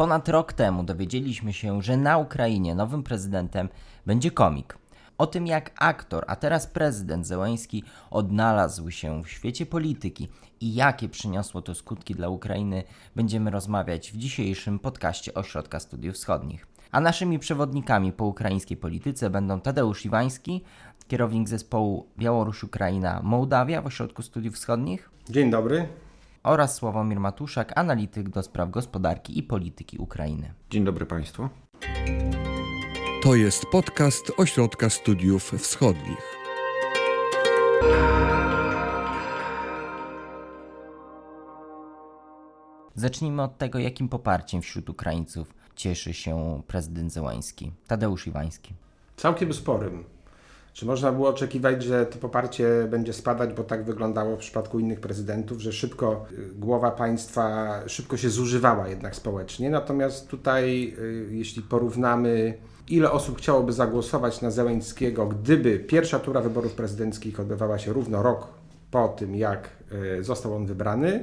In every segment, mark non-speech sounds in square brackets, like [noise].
Ponad rok temu dowiedzieliśmy się, że na Ukrainie nowym prezydentem będzie komik. O tym, jak aktor, a teraz prezydent Zełański odnalazł się w świecie polityki i jakie przyniosło to skutki dla Ukrainy, będziemy rozmawiać w dzisiejszym podcaście Ośrodka Studiów Wschodnich. A naszymi przewodnikami po ukraińskiej polityce będą Tadeusz Iwański, kierownik zespołu Białoruś-Ukraina Mołdawia w Ośrodku Studiów Wschodnich. Dzień dobry. Oraz Sławomir Matuszak, analityk do spraw gospodarki i polityki Ukrainy. Dzień dobry Państwu. To jest podcast Ośrodka Studiów Wschodnich. Zacznijmy od tego, jakim poparciem wśród Ukraińców cieszy się prezydent Zełański. Tadeusz Iwański. Całkiem sporym. Czy można było oczekiwać, że to poparcie będzie spadać, bo tak wyglądało w przypadku innych prezydentów, że szybko y, głowa państwa szybko się zużywała jednak społecznie? Natomiast tutaj, y, jeśli porównamy, ile osób chciałoby zagłosować na Zeleńskiego, gdyby pierwsza tura wyborów prezydenckich odbywała się równo rok po tym, jak y, został on wybrany,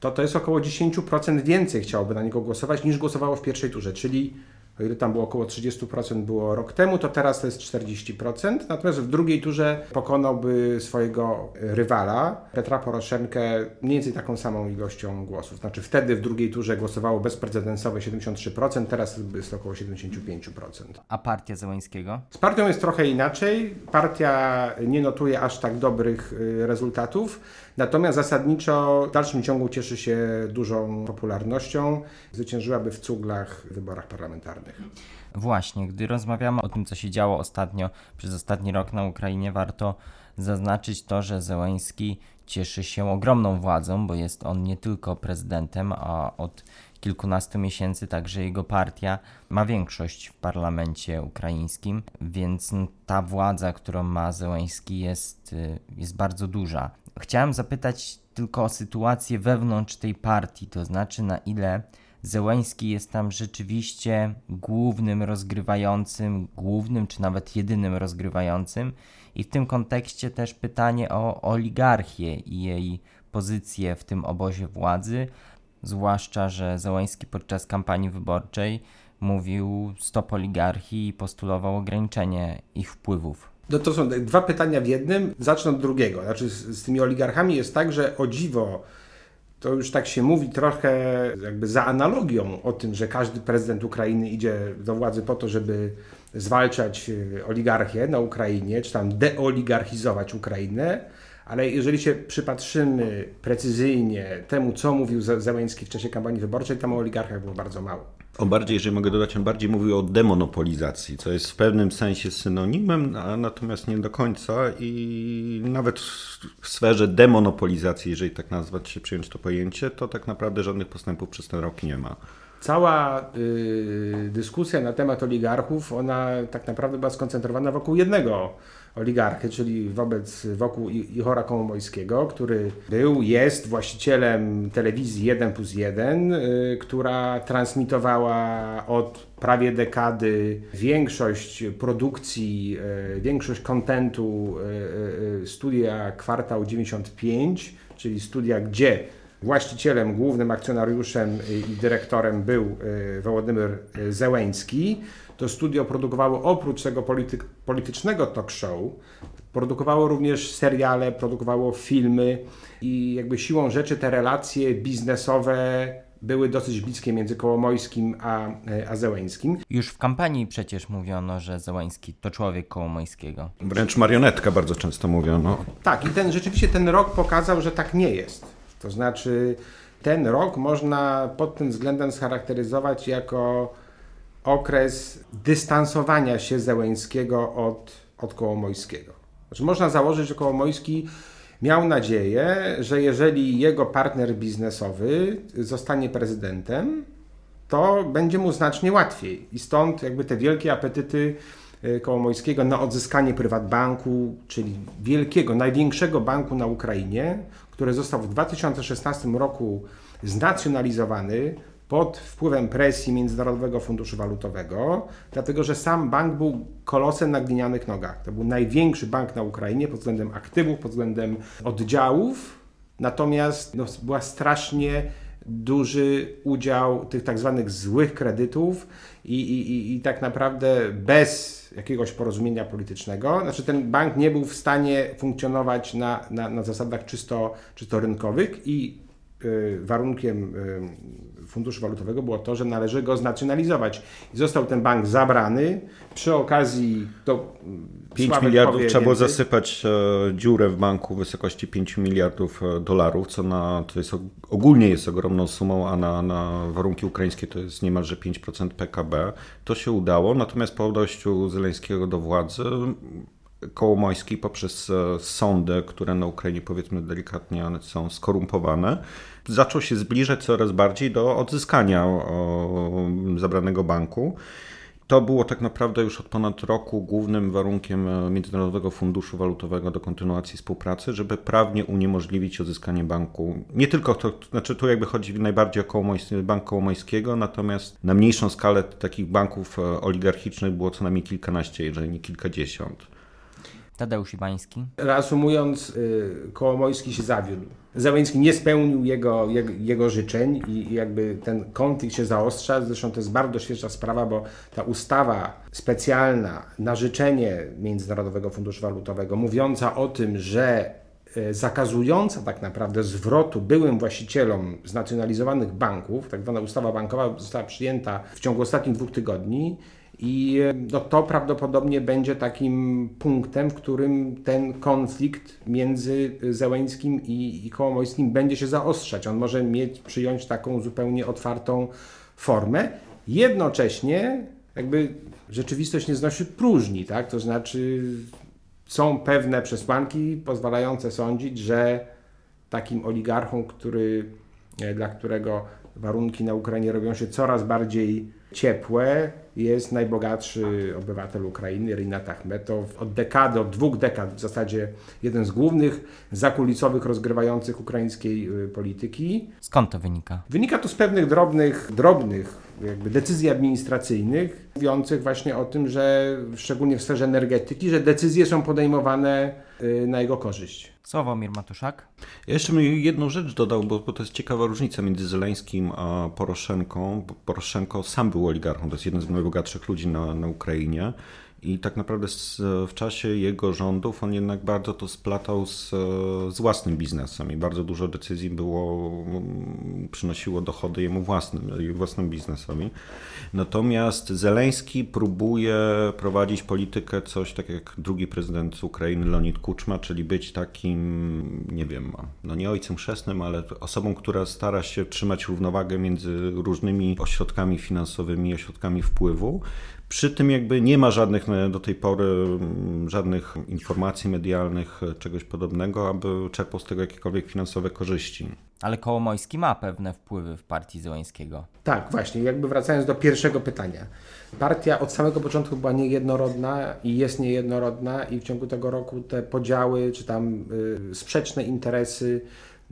to to jest około 10% więcej chciałoby na niego głosować niż głosowało w pierwszej turze, czyli o ile tam było około 30% było rok temu, to teraz to jest 40%. Natomiast w drugiej turze pokonałby swojego rywala, Petra Poroszenkę, mniej więcej taką samą ilością głosów. Znaczy wtedy w drugiej turze głosowało bezprecedensowe 73%, teraz jest około 75%. A partia Zełańskiego? Z partią jest trochę inaczej. Partia nie notuje aż tak dobrych y, rezultatów. Natomiast zasadniczo w dalszym ciągu cieszy się dużą popularnością. Zwyciężyłaby w cuglach w wyborach parlamentarnych. Właśnie, gdy rozmawiamy o tym, co się działo ostatnio, przez ostatni rok na Ukrainie, warto zaznaczyć to, że Zełański cieszy się ogromną władzą, bo jest on nie tylko prezydentem, a od kilkunastu miesięcy także jego partia ma większość w parlamencie ukraińskim, więc ta władza, którą ma Zełański jest, y, jest bardzo duża. Chciałem zapytać tylko o sytuację wewnątrz tej partii, to znaczy na ile Zełański jest tam rzeczywiście głównym rozgrywającym, głównym czy nawet jedynym rozgrywającym. I w tym kontekście też pytanie o oligarchię i jej pozycję w tym obozie władzy, zwłaszcza, że Zełański podczas kampanii wyborczej mówił stop oligarchii i postulował ograniczenie ich wpływów. No to są dwa pytania w jednym. Zacznę od drugiego. Znaczy z, z tymi oligarchami jest tak, że o dziwo to już tak się mówi trochę jakby za analogią o tym, że każdy prezydent Ukrainy idzie do władzy po to, żeby zwalczać e, oligarchię na Ukrainie, czy tam deoligarchizować Ukrainę, ale jeżeli się przypatrzymy precyzyjnie temu, co mówił Zełenski w czasie kampanii wyborczej, tam o oligarchach było bardzo mało. O bardziej, jeżeli mogę dodać, on bardziej mówił o demonopolizacji, co jest w pewnym sensie synonimem, a natomiast nie do końca i nawet w sferze demonopolizacji, jeżeli tak nazwać się, przyjąć to pojęcie, to tak naprawdę żadnych postępów przez ten rok nie ma. Cała y, dyskusja na temat oligarchów, ona tak naprawdę była skoncentrowana wokół jednego oligarchy, czyli wobec wokół Ichora Kołomojskiego, który był, jest właścicielem telewizji 1 plus 1, y, która transmitowała od prawie dekady większość produkcji, y, większość kontentu y, studia Kwartał 95, czyli studia, gdzie właścicielem, głównym akcjonariuszem i dyrektorem był Wołodymyr Zełęński to studio produkowało oprócz tego polityk, politycznego talk show, produkowało również seriale, produkowało filmy i jakby siłą rzeczy te relacje biznesowe były dosyć bliskie między Kołomojskim a, a Zełańskim. Już w kampanii przecież mówiono, że Zełański to człowiek Kołomojskiego. Wręcz marionetka bardzo często mówiono. Tak, i ten, rzeczywiście ten rok pokazał, że tak nie jest. To znaczy, ten rok można pod tym względem scharakteryzować jako okres dystansowania się Zełęńskiego od, od Kołomojskiego. Znaczy, można założyć, że Kołomojski miał nadzieję, że jeżeli jego partner biznesowy zostanie prezydentem, to będzie mu znacznie łatwiej. I stąd jakby te wielkie apetyty y, Kołomojskiego na odzyskanie prywatbanku, czyli wielkiego, największego banku na Ukrainie, który został w 2016 roku znacjonalizowany, pod wpływem presji Międzynarodowego Funduszu Walutowego, dlatego że sam bank był kolosem na glinianych nogach. To był największy bank na Ukrainie pod względem aktywów, pod względem oddziałów, natomiast no, była strasznie duży udział tych tak zwanych złych kredytów i, i, i tak naprawdę bez jakiegoś porozumienia politycznego, znaczy ten bank nie był w stanie funkcjonować na, na, na zasadach czysto, czysto rynkowych i y, warunkiem y, Funduszu Walutowego było to, że należy go znacjonalizować. I został ten bank zabrany. Przy okazji to 5 Sławek miliardów powie trzeba było więcej. zasypać e, dziurę w banku w wysokości 5 miliardów e, dolarów, co na, to jest, og- ogólnie jest ogromną sumą, a na, na warunki ukraińskie to jest niemalże 5% PKB. To się udało, natomiast po dojściu Zeleńskiego do władzy Kołomoński poprzez e, sądy, które na Ukrainie powiedzmy delikatnie są skorumpowane, zaczął się zbliżać coraz bardziej do odzyskania zabranego banku. To było tak naprawdę już od ponad roku głównym warunkiem e, Międzynarodowego Funduszu Walutowego do kontynuacji współpracy, żeby prawnie uniemożliwić odzyskanie banku. Nie tylko to, znaczy tu jakby chodzi najbardziej o Kołomońs- Bank Kołomońskiego, natomiast na mniejszą skalę takich banków e, oligarchicznych było co najmniej kilkanaście, jeżeli nie kilkadziesiąt. Tadeusz Iwański. Reasumując, y, Kołomojski się zawiódł. Zeleński nie spełnił jego, jego, jego życzeń i jakby ten konflikt się zaostrza. Zresztą to jest bardzo świeża sprawa, bo ta ustawa specjalna na życzenie Międzynarodowego Funduszu Walutowego, mówiąca o tym, że y, zakazująca tak naprawdę zwrotu byłym właścicielom znacjonalizowanych banków, tak zwana ustawa bankowa została przyjęta w ciągu ostatnich dwóch tygodni i e, no, to prawdopodobnie będzie takim punktem, w którym ten konflikt między Zełęńskim i, i Kołomojskim będzie się zaostrzać. On może mieć, przyjąć taką zupełnie otwartą formę. Jednocześnie jakby rzeczywistość nie znosi próżni, tak? To znaczy są pewne przesłanki pozwalające sądzić, że takim oligarchą, który, e, dla którego warunki na Ukrainie robią się coraz bardziej ciepłe, jest najbogatszy obywatel Ukrainy, Rinat Achmetow. Od dekady, od dwóch dekad w zasadzie jeden z głównych zakulisowych rozgrywających ukraińskiej y, polityki. Skąd to wynika? Wynika to z pewnych drobnych, drobnych jakby decyzji administracyjnych, mówiących właśnie o tym, że szczególnie w sferze energetyki, że decyzje są podejmowane y, na jego korzyść. Sławomir Matuszak. Ja jeszcze bym jedną rzecz dodał, bo, bo to jest ciekawa różnica między Zeleńskim a Poroszenką. Bo Poroszenko sam był oligarchą, to jest jeden z najbogatszych ludzi na, na Ukrainie. I tak naprawdę w czasie jego rządów on jednak bardzo to splatał z, z własnym biznesem i bardzo dużo decyzji było, mm, przynosiło dochody jemu własnym, własnym biznesowi. Natomiast Zeleński próbuje prowadzić politykę coś tak jak drugi prezydent Ukrainy Leonid Kuczma, czyli być takim, nie wiem, no nie ojcem chrzestnym, ale osobą, która stara się trzymać równowagę między różnymi ośrodkami finansowymi ośrodkami wpływu. Przy tym jakby nie ma żadnych e, do tej pory mm, żadnych informacji medialnych, e, czegoś podobnego, aby czerpał z tego jakiekolwiek finansowe korzyści. Ale Kołomojski ma pewne wpływy w partii Zełańskiego. Tak, właśnie, jakby wracając do pierwszego pytania. Partia od samego początku była niejednorodna i jest niejednorodna i w ciągu tego roku te podziały czy tam y, sprzeczne interesy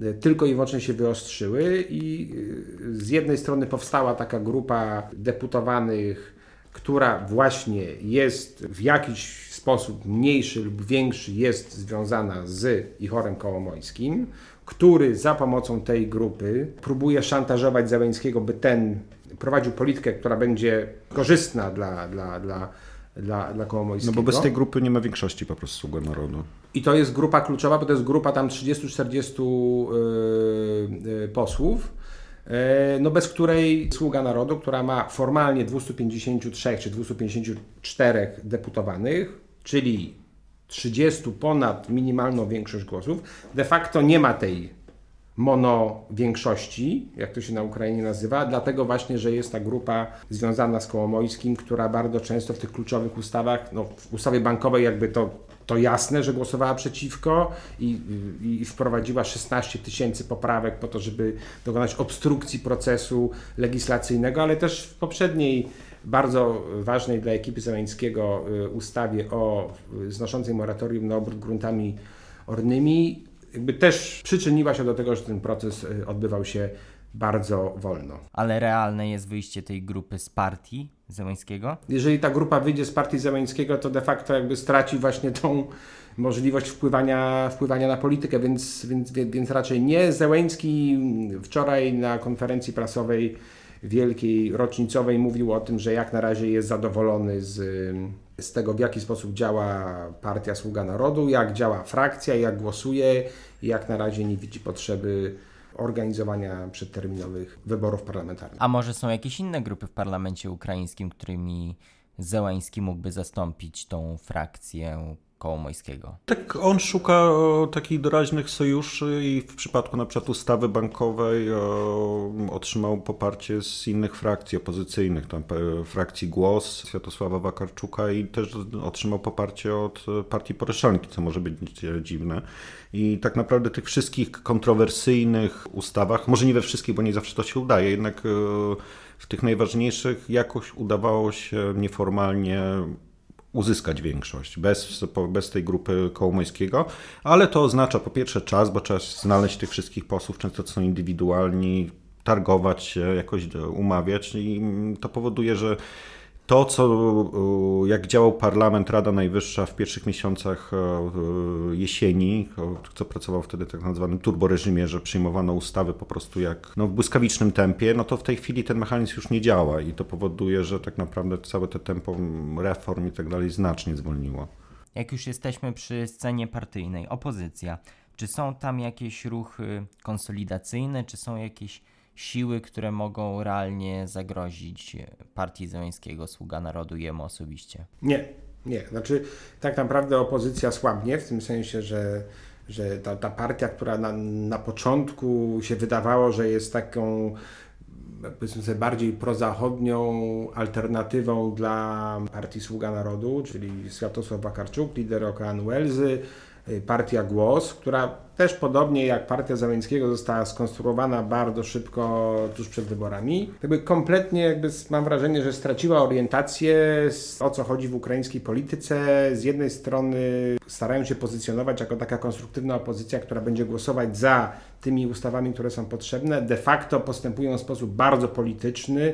y, tylko i wyłącznie się wyostrzyły i y, z jednej strony powstała taka grupa deputowanych, która właśnie jest w jakiś sposób mniejszy lub większy jest związana z Ichorem Kołomońskim, który za pomocą tej grupy próbuje szantażować Zeleńskiego, by ten prowadził politykę, która będzie korzystna dla, dla, dla, dla, dla No bo bez tej grupy nie ma większości po prostu sługa narodu. I to jest grupa kluczowa, bo to jest grupa tam 30-40 yy, yy, posłów, no bez której Sługa Narodu, która ma formalnie 253 czy 254 deputowanych, czyli 30 ponad minimalną większość głosów, de facto nie ma tej mono większości, jak to się na Ukrainie nazywa, dlatego właśnie, że jest ta grupa związana z Kołomojskim, która bardzo często w tych kluczowych ustawach, no w ustawie bankowej jakby to, to jasne, że głosowała przeciwko i, i wprowadziła 16 tysięcy poprawek po to, żeby dokonać obstrukcji procesu legislacyjnego, ale też w poprzedniej bardzo ważnej dla ekipy Zeleńskiego y, ustawie o y, znoszącej moratorium na obrót gruntami ornymi jakby też przyczyniła się do tego, że ten proces y, odbywał się bardzo wolno. Ale realne jest wyjście tej grupy z partii Jeżeli ta grupa wyjdzie z partii Zełańskiego, to de facto jakby straci właśnie tą możliwość wpływania, wpływania na politykę, więc, więc, więc raczej nie. Zełęński wczoraj na konferencji prasowej wielkiej, rocznicowej mówił o tym, że jak na razie jest zadowolony z, z tego, w jaki sposób działa Partia Sługa Narodu, jak działa frakcja, jak głosuje i jak na razie nie widzi potrzeby organizowania przedterminowych wyborów parlamentarnych. A może są jakieś inne grupy w parlamencie ukraińskim, którymi Zełański mógłby zastąpić tą frakcję Tak, on szuka takich doraźnych sojuszy i w przypadku na przykład ustawy bankowej otrzymał poparcie z innych frakcji opozycyjnych, tam frakcji Głos Światosława Wakarczuka i też otrzymał poparcie od partii Poroszenki, co może być dziwne. I tak naprawdę tych wszystkich kontrowersyjnych ustawach, może nie we wszystkich, bo nie zawsze to się udaje, jednak e, w tych najważniejszych jakoś udawało się nieformalnie uzyskać większość bez, bez tej grupy kołomojskiego, ale to oznacza po pierwsze czas, bo trzeba znaleźć tych wszystkich posłów, często to są indywidualni, targować się, jakoś umawiać i to powoduje, że to, co jak działał parlament, Rada Najwyższa w pierwszych miesiącach e, jesieni, co pracował wtedy tak nazwanym turboreżimie, że przyjmowano ustawy po prostu jak no, w błyskawicznym tempie, no to w tej chwili ten mechanizm już nie działa i to powoduje, że tak naprawdę całe te tempo reform i tak dalej znacznie zwolniło. Jak już jesteśmy przy scenie partyjnej, opozycja, czy są tam jakieś ruchy konsolidacyjne, czy są jakieś siły, które mogą realnie zagrozić partii Zeleńskiego, Sługa Narodu jemu osobiście? Nie, nie. Znaczy, tak naprawdę opozycja słabnie, w tym sensie, że, że ta, ta partia, która na, na początku się wydawało, że jest taką powiedzmy sobie, bardziej prozachodnią alternatywą dla partii Sługa Narodu, czyli Światosław Wakarczuk, lider OKN Welzy, Y, partia Głos, która też podobnie jak partia Załęckiego została skonstruowana bardzo szybko tuż przed wyborami. Jakby kompletnie jakby mam wrażenie, że straciła orientację o co chodzi w ukraińskiej polityce. Z jednej strony starają się pozycjonować jako taka konstruktywna opozycja, która będzie głosować za tymi ustawami, które są potrzebne. De facto postępują w sposób bardzo polityczny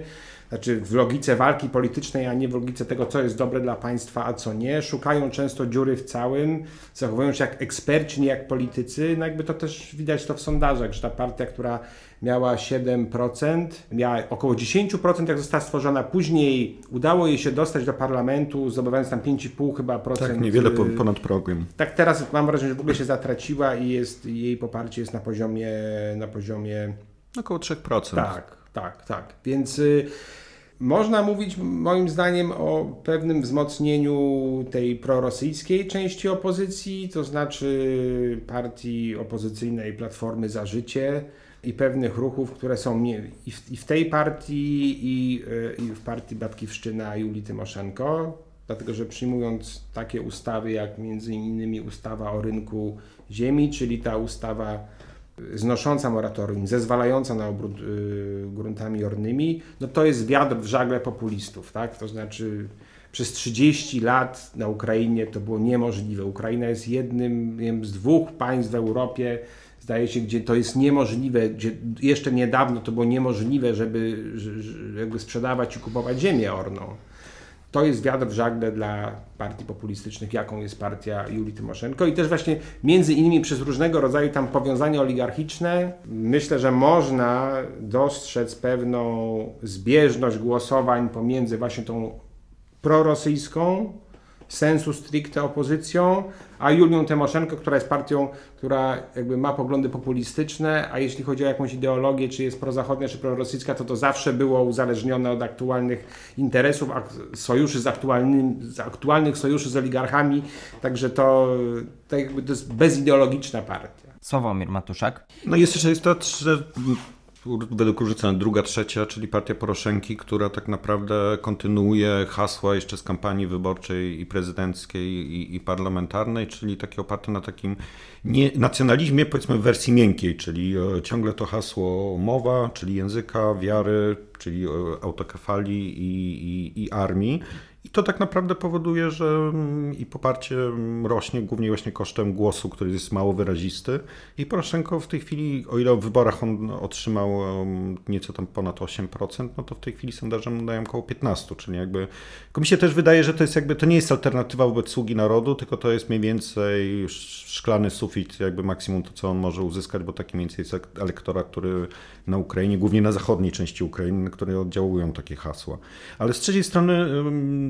znaczy w logice walki politycznej, a nie w logice tego, co jest dobre dla państwa, a co nie. Szukają często dziury w całym, zachowują się jak eksperci, nie jak politycy. No jakby to też widać to w sondażach, że ta partia, która miała 7%, miała około 10%, jak została stworzona. Później udało jej się dostać do parlamentu, zdobywając tam 5,5 chyba procent. Tak, niewiele ponad progiem. Tak teraz mam wrażenie, że w ogóle się zatraciła i jest, jej poparcie jest na poziomie... Na poziomie Około 3%. Tak, tak, tak. Więc... Y można mówić moim zdaniem o pewnym wzmocnieniu tej prorosyjskiej części opozycji, to znaczy partii opozycyjnej Platformy za Życie i pewnych ruchów, które są i w, tej partii, i, i w partii Babkiwszczyna Julii Tymoszenko, dlatego że przyjmując takie ustawy jak między innymi ustawa o rynku ziemi, czyli ta ustawa znosząca moratorium, zezwalająca na obrót y, gruntami ornymi, no to jest wiatr w żagle populistów, tak? To znaczy przez 30 lat na Ukrainie to było niemożliwe. Ukraina jest jednym wiem, z dwóch państw w Europie, zdaje się, gdzie to jest niemożliwe, gdzie jeszcze niedawno to było niemożliwe, żeby, żeby sprzedawać i kupować ziemię orną. To jest wiatr w żagle dla partii populistycznych, jaką jest partia Julii Tymoszenko. I też właśnie między innymi przez różnego rodzaju tam powiązania oligarchiczne myślę, że można dostrzec pewną zbieżność głosowań pomiędzy właśnie tą prorosyjską sensu stricte opozycją, a Julią Tymoszenko, która jest partią, która jakby ma poglądy populistyczne, a jeśli chodzi o jakąś ideologię, czy jest prozachodnia, czy prorosyjska, to to zawsze było uzależnione od aktualnych interesów, sojuszy z, aktualnym, z aktualnych sojuszy z oligarchami, także to, to, jakby to jest bezideologiczna partia. Sławomir Matuszak. No jest jeszcze jest to, że według Różycena druga, trzecia, czyli partia Poroszenki, która tak naprawdę kontynuuje hasła jeszcze z kampanii wyborczej i prezydenckiej i, i parlamentarnej, czyli takie oparte na takim nie, nacjonalizmie powiedzmy w wersji miękkiej, czyli e, ciągle to hasło mowa, czyli języka, wiary, czyli e, autokefalii i, i, i armii I to tak naprawdę powoduje, że mm, i poparcie mm, rośnie głównie właśnie kosztem głosu, który jest mało wyrazisty. I Poroszenko w tej chwili, o ile w wyborach on otrzymał nieco tam ponad 8%, no to w tej chwili sondaże mu dają około 15%, czyli jakby mi się też wydaje, że to jest jakby, to nie jest alternatywa wobec sługi narodu, tylko to jest mniej więcej szklany sufit, jakby maksimum to, co on może uzyskać, bo taki mniej więcej jest elektorat, który na Ukrainie, głównie na zachodniej części Ukrainy, na której oddziałują takie hasła. Ale z trzeciej strony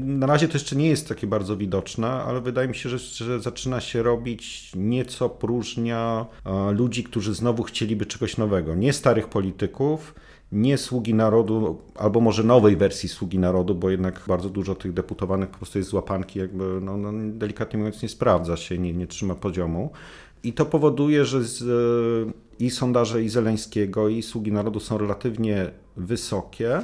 na razie to jeszcze nie jest takie bardzo widoczne, ale wydaje mi się, że, że zaczyna się robić nieco próżnia ludzi, którzy znowu chcieliby czegoś nowego. Nie starych polityków, nie sługi narodu, albo może nowej wersji sługi narodu, bo jednak bardzo dużo tych deputowanych po prostu jest z łapanki, jakby no, no, delikatnie mówiąc nie sprawdza się, nie, nie trzyma poziomu. I to powoduje, że z, i sondaże i Zeleńskiego, i sługi narodu są relatywnie wysokie.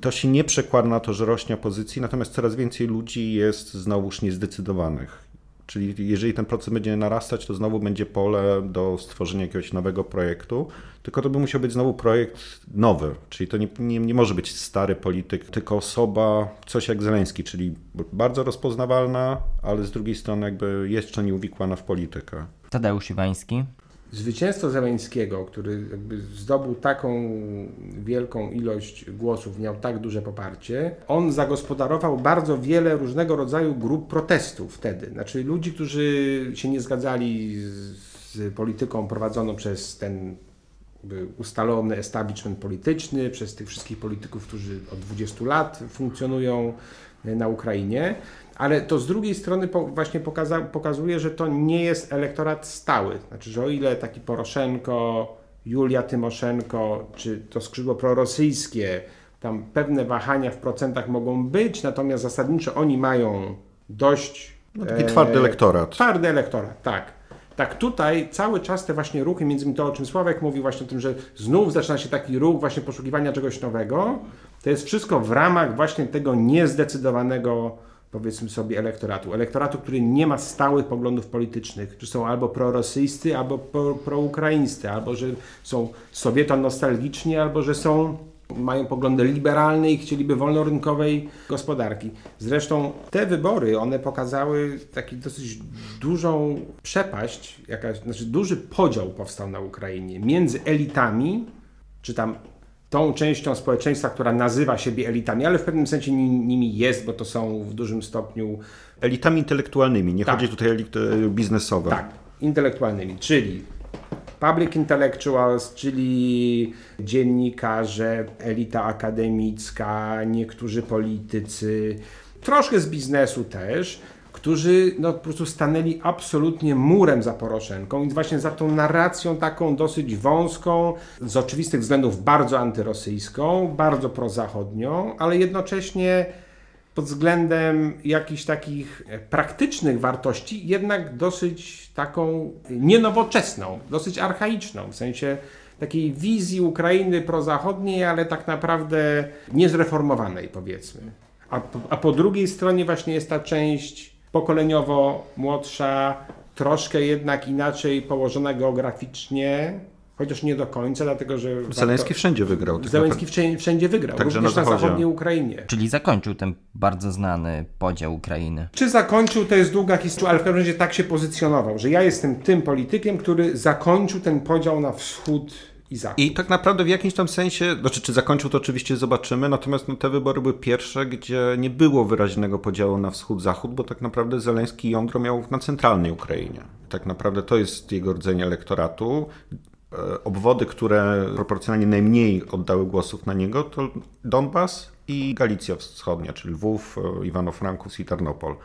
To się nie przekłada na to, że rośnie opozycji, natomiast coraz więcej ludzi jest znowuż niezdecydowanych. Czyli jeżeli ten proces będzie narastać, to znowu będzie pole do stworzenia jakiegoś nowego projektu, tylko to by musiał być znowu projekt nowy, czyli to nie, nie, nie może być stary polityk, tylko osoba, coś jak Zeleński, czyli bardzo rozpoznawalna, ale z drugiej strony jakby jeszcze nie uwikłana w politykę. Tadeusz Iwański. Zwycięstwo Zeleńskiego, który zdobył taką wielką ilość głosów, miał tak duże poparcie, on zagospodarował bardzo wiele różnego rodzaju grup protestów wtedy. Znaczy ludzi, którzy się nie zgadzali z polityką prowadzoną przez ten ustalony establishment polityczny, przez tych wszystkich polityków, którzy od 20 lat funkcjonują na Ukrainie ale to z drugiej strony po, właśnie pokaza, pokazuje, że to nie jest elektorat stały. Znaczy, że o ile taki Poroszenko, Julia Tymoszenko, czy to skrzydło prorosyjskie, tam pewne wahania w procentach mogą być, natomiast zasadniczo oni mają dość... No, taki twardy e, elektorat. Twardy elektorat, tak. Tak tutaj cały czas te właśnie ruchy, między innymi to, o czym Sławek mówi właśnie o tym, że znów zaczyna się taki ruch właśnie poszukiwania czegoś nowego, to jest wszystko w ramach właśnie tego niezdecydowanego powiedzmy sobie, elektoratu. Elektoratu, który nie ma stałych poglądów politycznych, że są albo prorosyjscy, albo pro, proukraińscy, albo że są sowieto-nostalgiczni, albo że są mają poglądy liberalne i chcieliby wolnorynkowej gospodarki. Zresztą te wybory, one pokazały taki dosyć dużą przepaść, jakaś, znaczy duży podział powstał na Ukrainie między elitami, czy tam tą częścią społeczeństwa, która nazywa siebie elitami, ale w pewnym sensie nimi jest, bo to są w dużym stopniu. Elitami intelektualnymi, nie tak. chodzi tutaj o elity biznesowe. Tak, intelektualnymi, czyli public intellectuals, czyli dziennikarze, elita akademicka, niektórzy politycy, troszkę z biznesu też którzy no, po prostu stanęli absolutnie murem za Poroszenką i właśnie za tą narracją taką dosyć wąską, z oczywistych względów bardzo antyrosyjską, bardzo prozachodnią, ale jednocześnie pod względem jakichś takich praktycznych wartości, jednak dosyć taką nienowoczesną, dosyć archaiczną, w sensie takiej wizji Ukrainy prozachodniej, ale tak naprawdę niezreformowanej, powiedzmy. A, a po drugiej stronie właśnie jest ta część pokoleniowo młodsza, troszkę jednak inaczej położona geograficznie, chociaż nie do końca, dlatego że... Zeleński wszędzie wygrał. Zeleński wszędzie, wszędzie wygrał, Także również na, na zachodniej Ukrainie. Czyli zakończył ten bardzo znany podział Ukrainy. Czy zakończył, to jest długa historia, ale w każdym razie tak się pozycjonował, że ja jestem tym politykiem, który zakończył ten podział na wschód i Zachód. I tak naprawdę w jakimś tam sensie, znaczy czy zakończył to oczywiście zobaczymy, natomiast no, te wybory były pierwsze, gdzie nie było wyraźnego podziału na wschód-zachód, bo tak naprawdę Zeleński jądro miał na centralnej Ukrainie. Tak naprawdę to jest jego rdzenie elektoratu. E, obwody, które proporcjonalnie najmniej oddały głosów na niego, to Donbas i Galicja Wschodnia, czyli Lwów, e, Iwano-Frankus i Tarnopol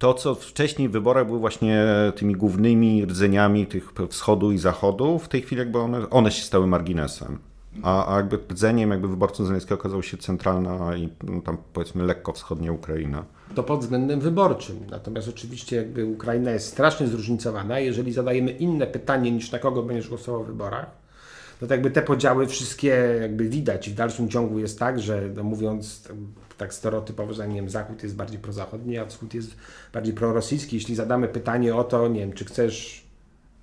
to, co wcześniej w wyborach były właśnie tymi głównymi rdzeniami tych wschodu i zachodu, w tej chwili jakby one, one się stały marginesem. A, a jakby rdzeniem jakby wyborcą Zelenskiego okazał się centralna i no, tam powiedzmy lekko wschodnia Ukraina. To pod względem wyborczym. Natomiast oczywiście jakby Ukraina jest strasznie zróżnicowana. Jeżeli zadajemy inne pytanie niż na kogo będziesz głosował w wyborach, no to jakby te podziały wszystkie jakby widać w dalszym ciągu jest tak, że no mówiąc tak stereotypowo, że nie wiem, Zachód jest bardziej prozachodni, a Wschód jest bardziej prorosyjski. Jeśli zadamy pytanie o to, nie wiem, czy chcesz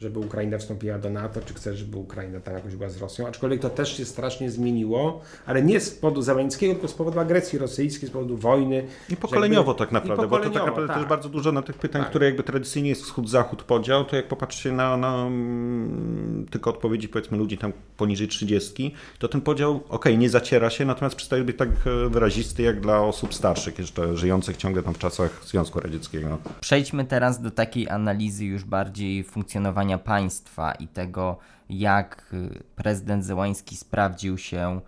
żeby Ukraina wstąpiła do NATO, czy chce, żeby Ukraina tam jakoś była z Rosją. Aczkolwiek to też się strasznie zmieniło, ale nie z powodu Załęckiego, tylko z powodu agresji rosyjskiej, z powodu wojny. I pokoleniowo jakby- tak naprawdę, i bo to tak pokoleniowo, naprawdę tak. też bardzo dużo na tych pytań, Tak. które jakby tradycyjnie jest wschód-zachód podział, to jak popatrzycie na, na mm, tylko odpowiedzi powiedzmy ludzi tam poniżej 30, to ten podział okej, nie zaciera się, natomiast przestaje być tak e, wyrazisty jak dla osób starszych, jeszcze żyjących ciągle tam w czasach Związku Radzieckiego. Przejdźmy teraz do takiej analizy już bardziej funkcjonowania państwa i tego, jak y, prezydent Zełański sprawdził się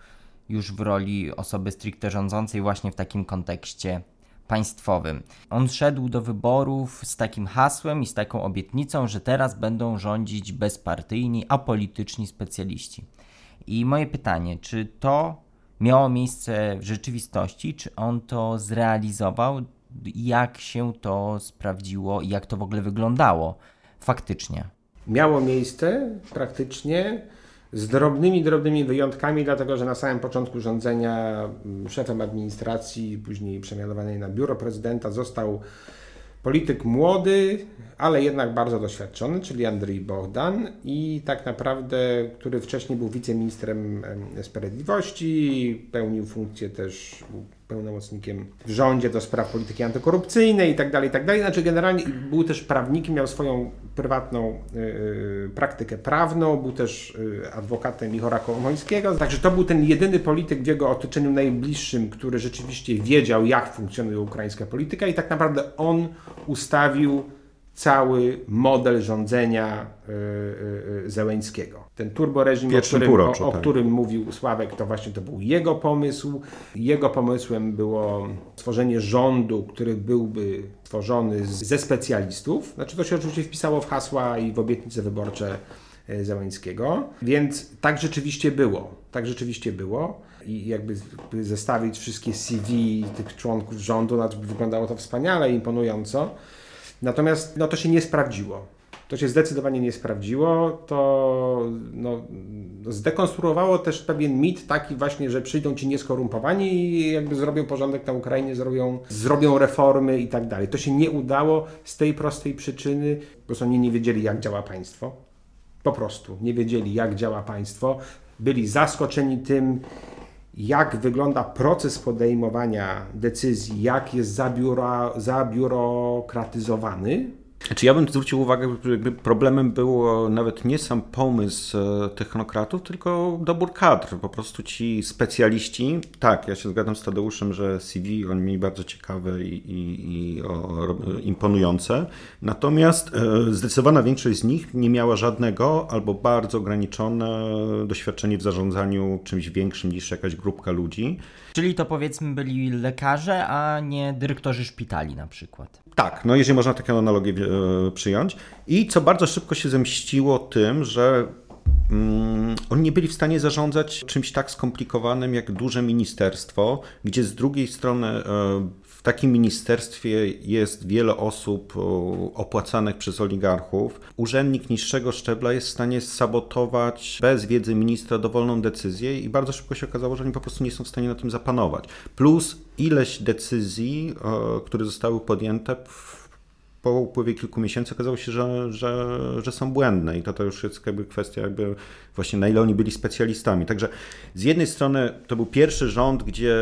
już w roli osoby stricte rządzącej właśnie w takim kontekście państwowym. On szedł do wyborów z takim hasłem i z taką obietnicą, że teraz będą rządzić bezpartyjni, apolityczni specjaliści. I moje pytanie, czy to miało miejsce w rzeczywistości, czy on to zrealizował, jak się to sprawdziło i jak to w ogóle wyglądało faktycznie? Miało miejsce praktycznie z drobnymi, drobnymi wyjątkami, dlatego że na samym początku rządzenia mm, szefem administracji, później przemianowanej na biuro prezydenta, został polityk młody, ale jednak bardzo doświadczony, czyli Andrzej Bohdan i tak naprawdę, który wcześniej był wiceministrem em, sprawiedliwości, pełnił funkcję też pełnomocnikiem w rządzie do spraw polityki antykorupcyjnej i tak dalej, i tak. Znaczy generalnie był też prawnikiem, miał swoją prywatną y, y, praktykę prawną, był też y, adwokatem Ichora Kołomońskiego, także to był ten jedyny polityk w jego otoczeniu najbliższym, który rzeczywiście wiedział, jak funkcjonuje ukraińska polityka i tak naprawdę on ustawił cały model rządzenia y, y, y, Zełęńskiego. Ten turboreżim, o którym, o, półroczu, o tak. którym mówił Sławek, to właśnie to był jego pomysł. Jego pomysłem było stworzenie rządu, który byłby tworzony ze specjalistów. Znaczy to się oczywiście wpisało w hasła i w obietnice wyborcze e, Zełańskiego. Więc tak rzeczywiście było. Tak rzeczywiście było. I jakby zestawić wszystkie CV tych członków rządu, no, wyglądało to wspaniale, imponująco. Natomiast no, to się nie sprawdziło. To się zdecydowanie nie sprawdziło. To no, zdekonstruowało też pewien mit taki właśnie, że przyjdą ci nieskorumpowani i jakby zrobią porządek na Ukrainie, zrobią, zrobią reformy i tak dalej. To się nie udało z tej prostej przyczyny, prostu oni nie wiedzieli, jak działa państwo. Po prostu nie wiedzieli, jak działa państwo. Byli zaskoczeni tym, jak wygląda proces podejmowania decyzji, jak jest zabiuro, zabiurokratyzowany. Znaczy ja bym zwrócił uwagę, jakby problemem było nawet nie sam pomysł e, technokratów, tylko dobór kadr. Po prostu ci specjaliści, tak, ja się zgadzam z Tadeuszem, że CV oni mieli bardzo ciekawe i, i, i o, imponujące, natomiast e, zdecydowana większość z nich nie miała żadnego albo bardzo ograniczone doświadczenie w zarządzaniu czymś większym niż jakaś grupka ludzi. Czyli to powiedzmy byli lekarze, a nie dyrektorzy szpitali na przykład. Tak, no jeżeli można taką analogię e, przyjąć. I co bardzo szybko się zemściło tym, że mm, oni nie byli w stanie zarządzać czymś tak skomplikowanym jak duże ministerstwo, gdzie z drugiej strony e, w takim ministerstwie jest wiele osób o, opłacanych przez oligarchów. Urzędnik niższego szczebla jest w stanie sabotować bez wiedzy ministra dowolną decyzję i bardzo szybko się okazało, że oni po prostu nie są w stanie na tym zapanować. Plus ileś decyzji, e, które zostały podjęte w po upływie kilku miesięcy okazało się, że, że, że są błędne i to, to już jest jakby kwestia jakby właśnie na ile oni byli specjalistami. Także z jednej strony to był pierwszy rząd, gdzie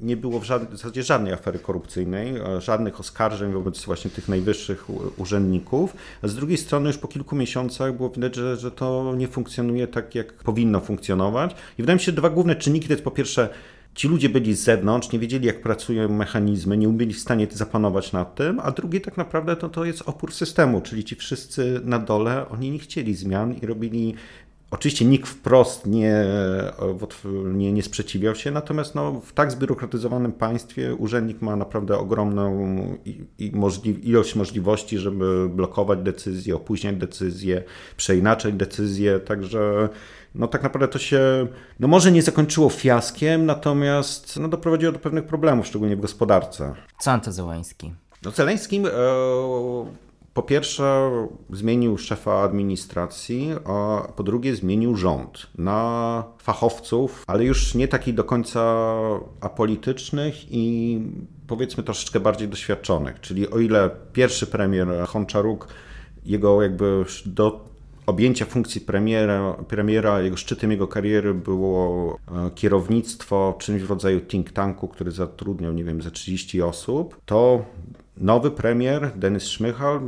nie było w, żadnej, w zasadzie żadnej afery korupcyjnej, żadnych oskarżeń wobec właśnie tych najwyższych urzędników, a z drugiej strony już po kilku miesiącach było widać, że, że to nie funkcjonuje tak, jak powinno funkcjonować. I wydaje mi się, że dwa główne czynniki to jest po pierwsze Ci ludzie byli z zewnątrz, nie wiedzieli jak pracują mechanizmy, nie byli w stanie zapanować nad tym, a drugie tak naprawdę to, to jest opór systemu, czyli ci wszyscy na dole, oni nie chcieli zmian i robili Oczywiście nikt wprost nie, nie, nie sprzeciwiał się, natomiast no, w tak zbiurokratyzowanym państwie urzędnik ma naprawdę ogromną ilość możliwości, żeby blokować decyzje, opóźniać decyzje, przeinaczać decyzje, także no tak naprawdę to się, no może nie zakończyło fiaskiem, natomiast no, doprowadziło do pewnych problemów, szczególnie w gospodarce. Co Anto Zełański? No Zeleńskim e, po pierwsze zmienił szefa administracji, a po drugie zmienił rząd na fachowców, ale już nie takich do końca apolitycznych i powiedzmy troszeczkę bardziej doświadczonych. Czyli o ile pierwszy premier Honczaruk jego jakby do, objęcia funkcji premiera, premiera, jego szczytem jego kariery było e, kierownictwo czymś w rodzaju think tanku, który zatrudniał, nie wiem, ze 30 osób, to Nowy premier, Denis Szmychal,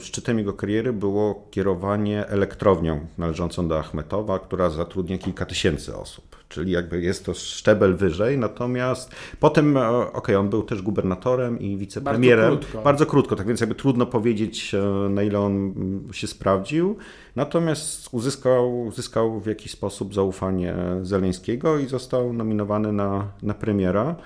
szczytem jego kariery było kierowanie elektrownią należącą do Achmetowa, która zatrudnia kilka tysięcy osób. Czyli jakby jest to szczebel wyżej, natomiast potem, e, okej, okay, on był też gubernatorem i wicepremierem. Bardzo krótko. Bardzo krótko, tak więc jakby trudno powiedzieć, e, na ile on się sprawdził. Natomiast uzyskał, uzyskał w jakiś sposób zaufanie Zeleńskiego i został nominowany na, na premiera.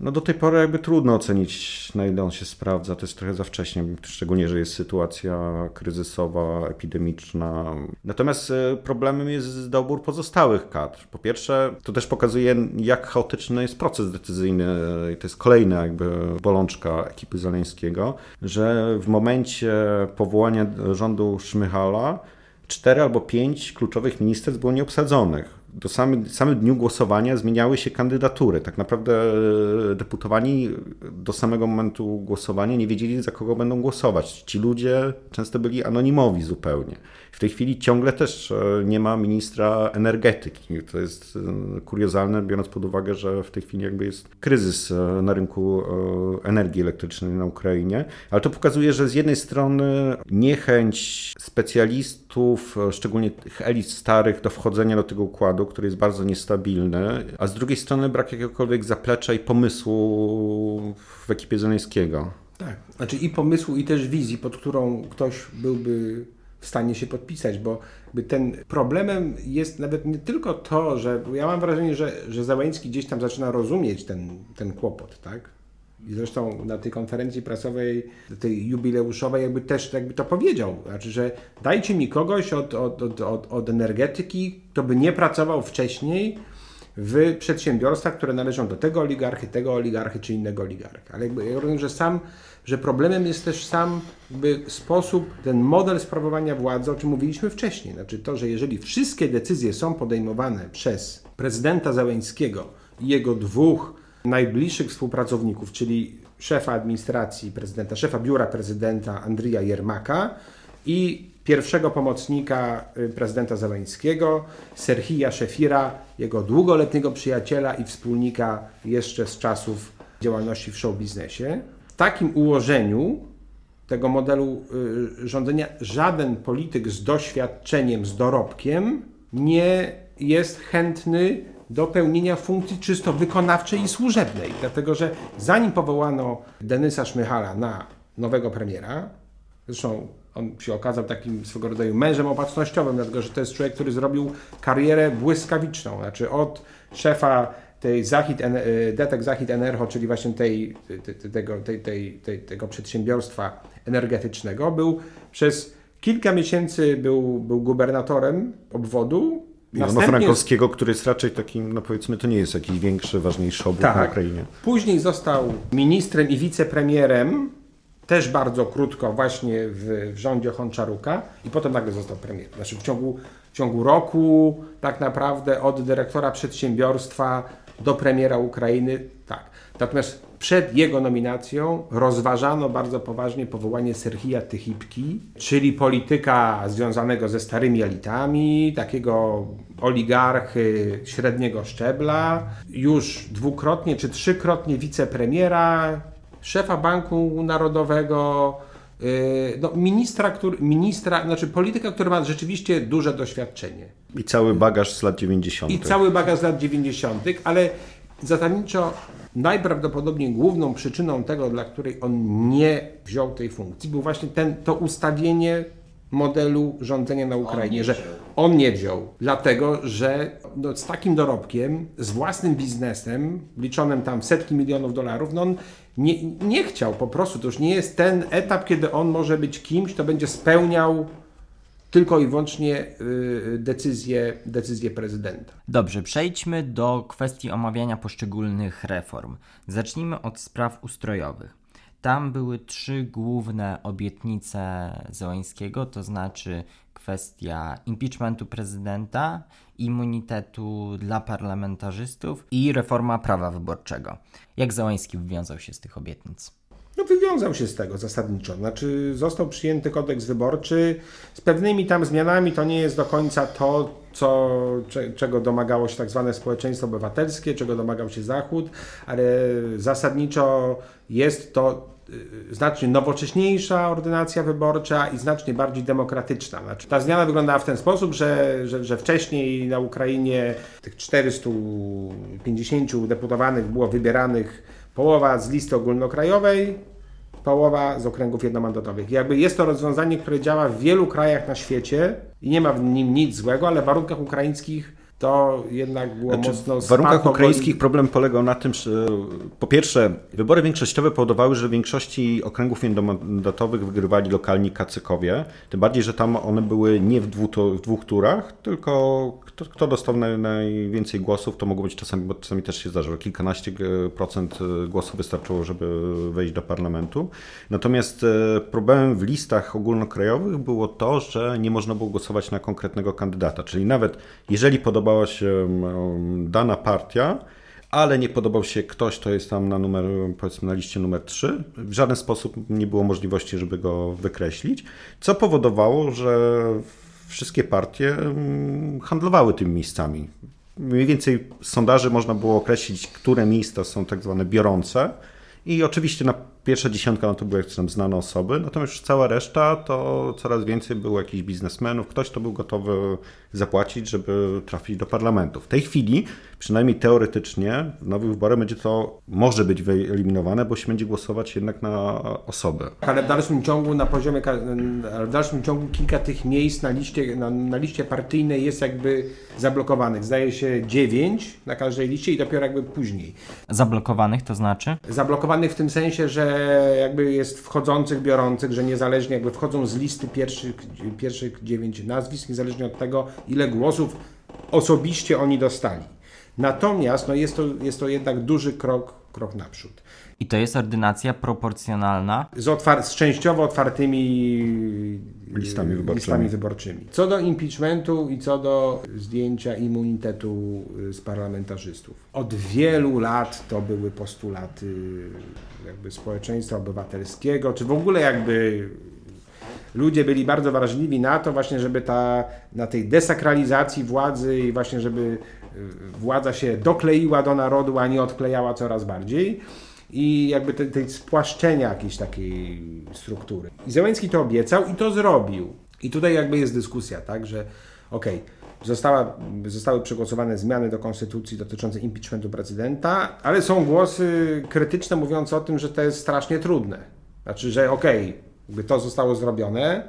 No do tej pory jakby trudno ocenić, na ile on się sprawdza. To jest trochę za wcześnie, szczególnie, że jest sytuacja kryzysowa, epidemiczna. Natomiast e, problemem jest dobór pozostałych kadr. Po pierwsze, to też pokazuje, jak chaotyczny jest proces decyzyjny. I to jest kolejna jakby bolączka ekipy Zaleńskiego, że w momencie powołania rządu Szmychala cztery albo pięć kluczowych ministerstw było nieobsadzonych do samym, samym dniu głosowania zmieniały się kandydatury. Tak naprawdę e, deputowani do samego momentu głosowania nie wiedzieli, za kogo będą głosować. Ci ludzie często byli anonimowi zupełnie. W tej chwili ciągle też e, nie ma ministra energetyki. To jest e, kuriozalne, biorąc pod uwagę, że w tej chwili jakby jest kryzys na rynku energii elektrycznej na Ukrainie. Ale to pokazuje, że z jednej strony niechęć specjalistów, szczególnie tych elit starych, do wchodzenia do tego układu, który jest bardzo niestabilny, a z drugiej strony brak jakiegokolwiek zaplecza i pomysłu w ekipie Zeleńskiego. Tak, znaczy i pomysłu, i też wizji, pod którą ktoś byłby w stanie się podpisać, bo ten problemem jest nawet nie tylko to, że ja mam wrażenie, że, że Załęcki gdzieś tam zaczyna rozumieć ten, ten kłopot, tak? I zresztą na tej konferencji prasowej, tej jubileuszowej, jakby też jakby to powiedział. Znaczy, że dajcie mi kogoś od, od, od, od, energetyki, kto by nie pracował wcześniej w przedsiębiorstwach, które należą do tego oligarchy, tego oligarchy czy innego oligarchy. Ale jakby, ja rozumiem, że sam, że problemem jest też sam sposób, ten model sprawowania władzy, o czym mówiliśmy wcześniej. Znaczy to, że jeżeli wszystkie decyzje są podejmowane przez prezydenta Załęckiego i jego dwóch najbliższych współpracowników, czyli szefa administracji prezydenta, szefa biura prezydenta Andrija Jermaka i pierwszego pomocnika y, prezydenta Zeleńskiego, Serhija Szefira, jego długoletniego przyjaciela i wspólnika jeszcze z czasów działalności w show biznesie. W takim ułożeniu tego modelu y, rządzenia żaden polityk z doświadczeniem, z dorobkiem nie jest chętny do pełnienia funkcji czysto wykonawczej i służebnej. Dlatego, że zanim powołano Denysa Szmychala na nowego premiera, zresztą on się okazał takim swego rodzaju mężem opatrznościowym, dlatego że to jest człowiek, który zrobił karierę błyskawiczną, znaczy od szefa tej Zachid, Detek Zachid Energo, czyli właśnie tej, tego, tej, tej, tej, tego przedsiębiorstwa energetycznego, był przez kilka miesięcy był, był gubernatorem obwodu, Jana Frankowskiego, który jest raczej takim, no powiedzmy, to nie jest jakiś większy, ważniejszy obóz tak. na Ukrainie. Później został ministrem i wicepremierem, też bardzo krótko właśnie w, w rządzie Honczaruka i potem nagle został premierem. Znaczy w ciągu, w ciągu roku tak naprawdę od dyrektora przedsiębiorstwa do premiera Ukrainy, tak. Natomiast przed jego nominacją rozważano bardzo poważnie powołanie Serhija Tychipki, czyli polityka związanego ze starymi elitami, takiego oligarchy średniego szczebla, już dwukrotnie czy trzykrotnie wicepremiera, szefa Banku Narodowego, no, ministra, który, ministra, znaczy polityka, który ma rzeczywiście duże doświadczenie. I cały bagaż z lat 90. I cały bagaż z lat 90., ale zasadniczo najprawdopodobniej główną przyczyną tego, dla której on nie wziął tej funkcji, był właśnie ten, to ustawienie modelu rządzenia na Ukrainie, że on nie wziął, dlatego że no, z takim dorobkiem, z własnym biznesem, liczonym tam w setki milionów dolarów, no on nie, nie chciał po prostu, to już nie jest ten etap, kiedy on może być kimś, kto będzie spełniał tylko i wyłącznie y, decyzję, decyzję prezydenta. Dobrze, przejdźmy do kwestii omawiania poszczególnych reform. Zacznijmy od spraw ustrojowych. Tam były trzy główne obietnice Zełańskiego, to znaczy kwestia impeachmentu prezydenta, immunitetu dla parlamentarzystów i reforma prawa wyborczego. Jak Zełański wywiązał się z tych obietnic? no wywiązał się z tego zasadniczo. Znaczy został przyjęty kodeks wyborczy z pewnymi tam zmianami. To nie jest do końca to, co, czego domagało się tak zwane społeczeństwo obywatelskie, czego domagał się Zachód, ale zasadniczo jest to znacznie nowocześniejsza ordynacja wyborcza i znacznie bardziej demokratyczna. Znaczy, ta zmiana wyglądała w ten sposób, że, że, że wcześniej na Ukrainie tych 450 deputowanych było wybieranych połowa z listy ogólnokrajowej, połowa z okręgów jednomandatowych. Jakby jest to rozwiązanie, które działa w wielu krajach na świecie i nie ma w nim nic złego, ale w warunkach ukraińskich to jednak było znaczy, mocno W warunkach ukraińskich problem polegał na tym, że po pierwsze wybory większościowe powodowały, że w większości okręgów jednomandatowych wygrywali lokalni kacykowie, tym bardziej, że tam one były nie w dwóch, w dwóch turach, tylko kto, kto dostał naj, najwięcej głosów, to mogło być czasami, bo czasami też się zdarza, że kilkanaście e, procent e, głosów wystarczyło, żeby wejść do parlamentu. Natomiast e, problemem w listach ogólnokrajowych było to, że nie można było głosować na konkretnego kandydata, czyli nawet jeżeli podobała się dana partia, ale nie podobał się ktoś, kto jest tam na numer, powiedzmy na liście numer 3. W żaden sposób nie było możliwości, żeby go wykreślić, co powodowało, że wszystkie partie handlowały tymi miejscami. Mniej więcej z sondaży można było określić, które miejsca są tak zwane biorące i oczywiście na Pierwsza dziesiątka no to były jakieś tam znane osoby, natomiast już cała reszta to coraz więcej było jakichś biznesmenów, ktoś, kto był gotowy zapłacić, żeby trafić do parlamentu. W tej chwili, przynajmniej teoretycznie, w nowych wyborach będzie to, może być wyeliminowane, bo się będzie głosować jednak na osoby. Ale w dalszym ciągu na poziomie, w dalszym ciągu kilka tych miejsc na liście, na, na liście partyjnej jest jakby zablokowanych. Zdaje się dziewięć na każdej liście i dopiero jakby później. Zablokowanych to znaczy? Zablokowanych w tym sensie, że jakby jest wchodzących, biorących, że niezależnie jakby wchodzą z listy pierwszych, pierwszych dziewięć nazwisk, niezależnie od tego, ile głosów osobiście oni dostali. Natomiast no jest, to, jest to jednak duży krok, krok naprzód. I to jest ordynacja proporcjonalna? Z, otwar- z częściowo otwartymi listami wyborczymi. listami wyborczymi. Co do impeachmentu i co do zdjęcia immunitetu y, z parlamentarzystów. Od wielu lat to były postulaty jakby społeczeństwa obywatelskiego, czy w ogóle jakby ludzie byli bardzo wrażliwi na to właśnie, żeby ta, na tej desakralizacji władzy i właśnie, żeby y, władza się dokleiła do narodu, a nie odklejała coraz bardziej i jakby tej, spłaszczenia jakiejś takiej struktury. I Zełenski to obiecał i to zrobił. I tutaj jakby jest dyskusja, tak, że okej, okay, Została, zostały przegłosowane zmiany do konstytucji dotyczące impeachmentu prezydenta, ale są głosy krytyczne mówiące o tym, że to jest strasznie trudne. Znaczy, że okej, okay, to zostało zrobione,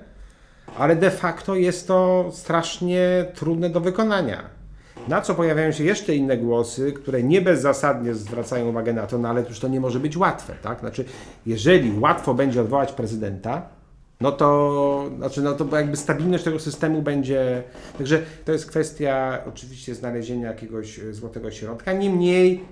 ale de facto jest to strasznie trudne do wykonania. Na co pojawiają się jeszcze inne głosy, które nie bezzasadnie zwracają uwagę na to, no ale już to nie może być łatwe, tak? Znaczy, jeżeli łatwo będzie odwołać prezydenta, no to, znaczy, no to jakby stabilność tego systemu będzie. Także to jest kwestia oczywiście znalezienia jakiegoś złotego środka. Niemniej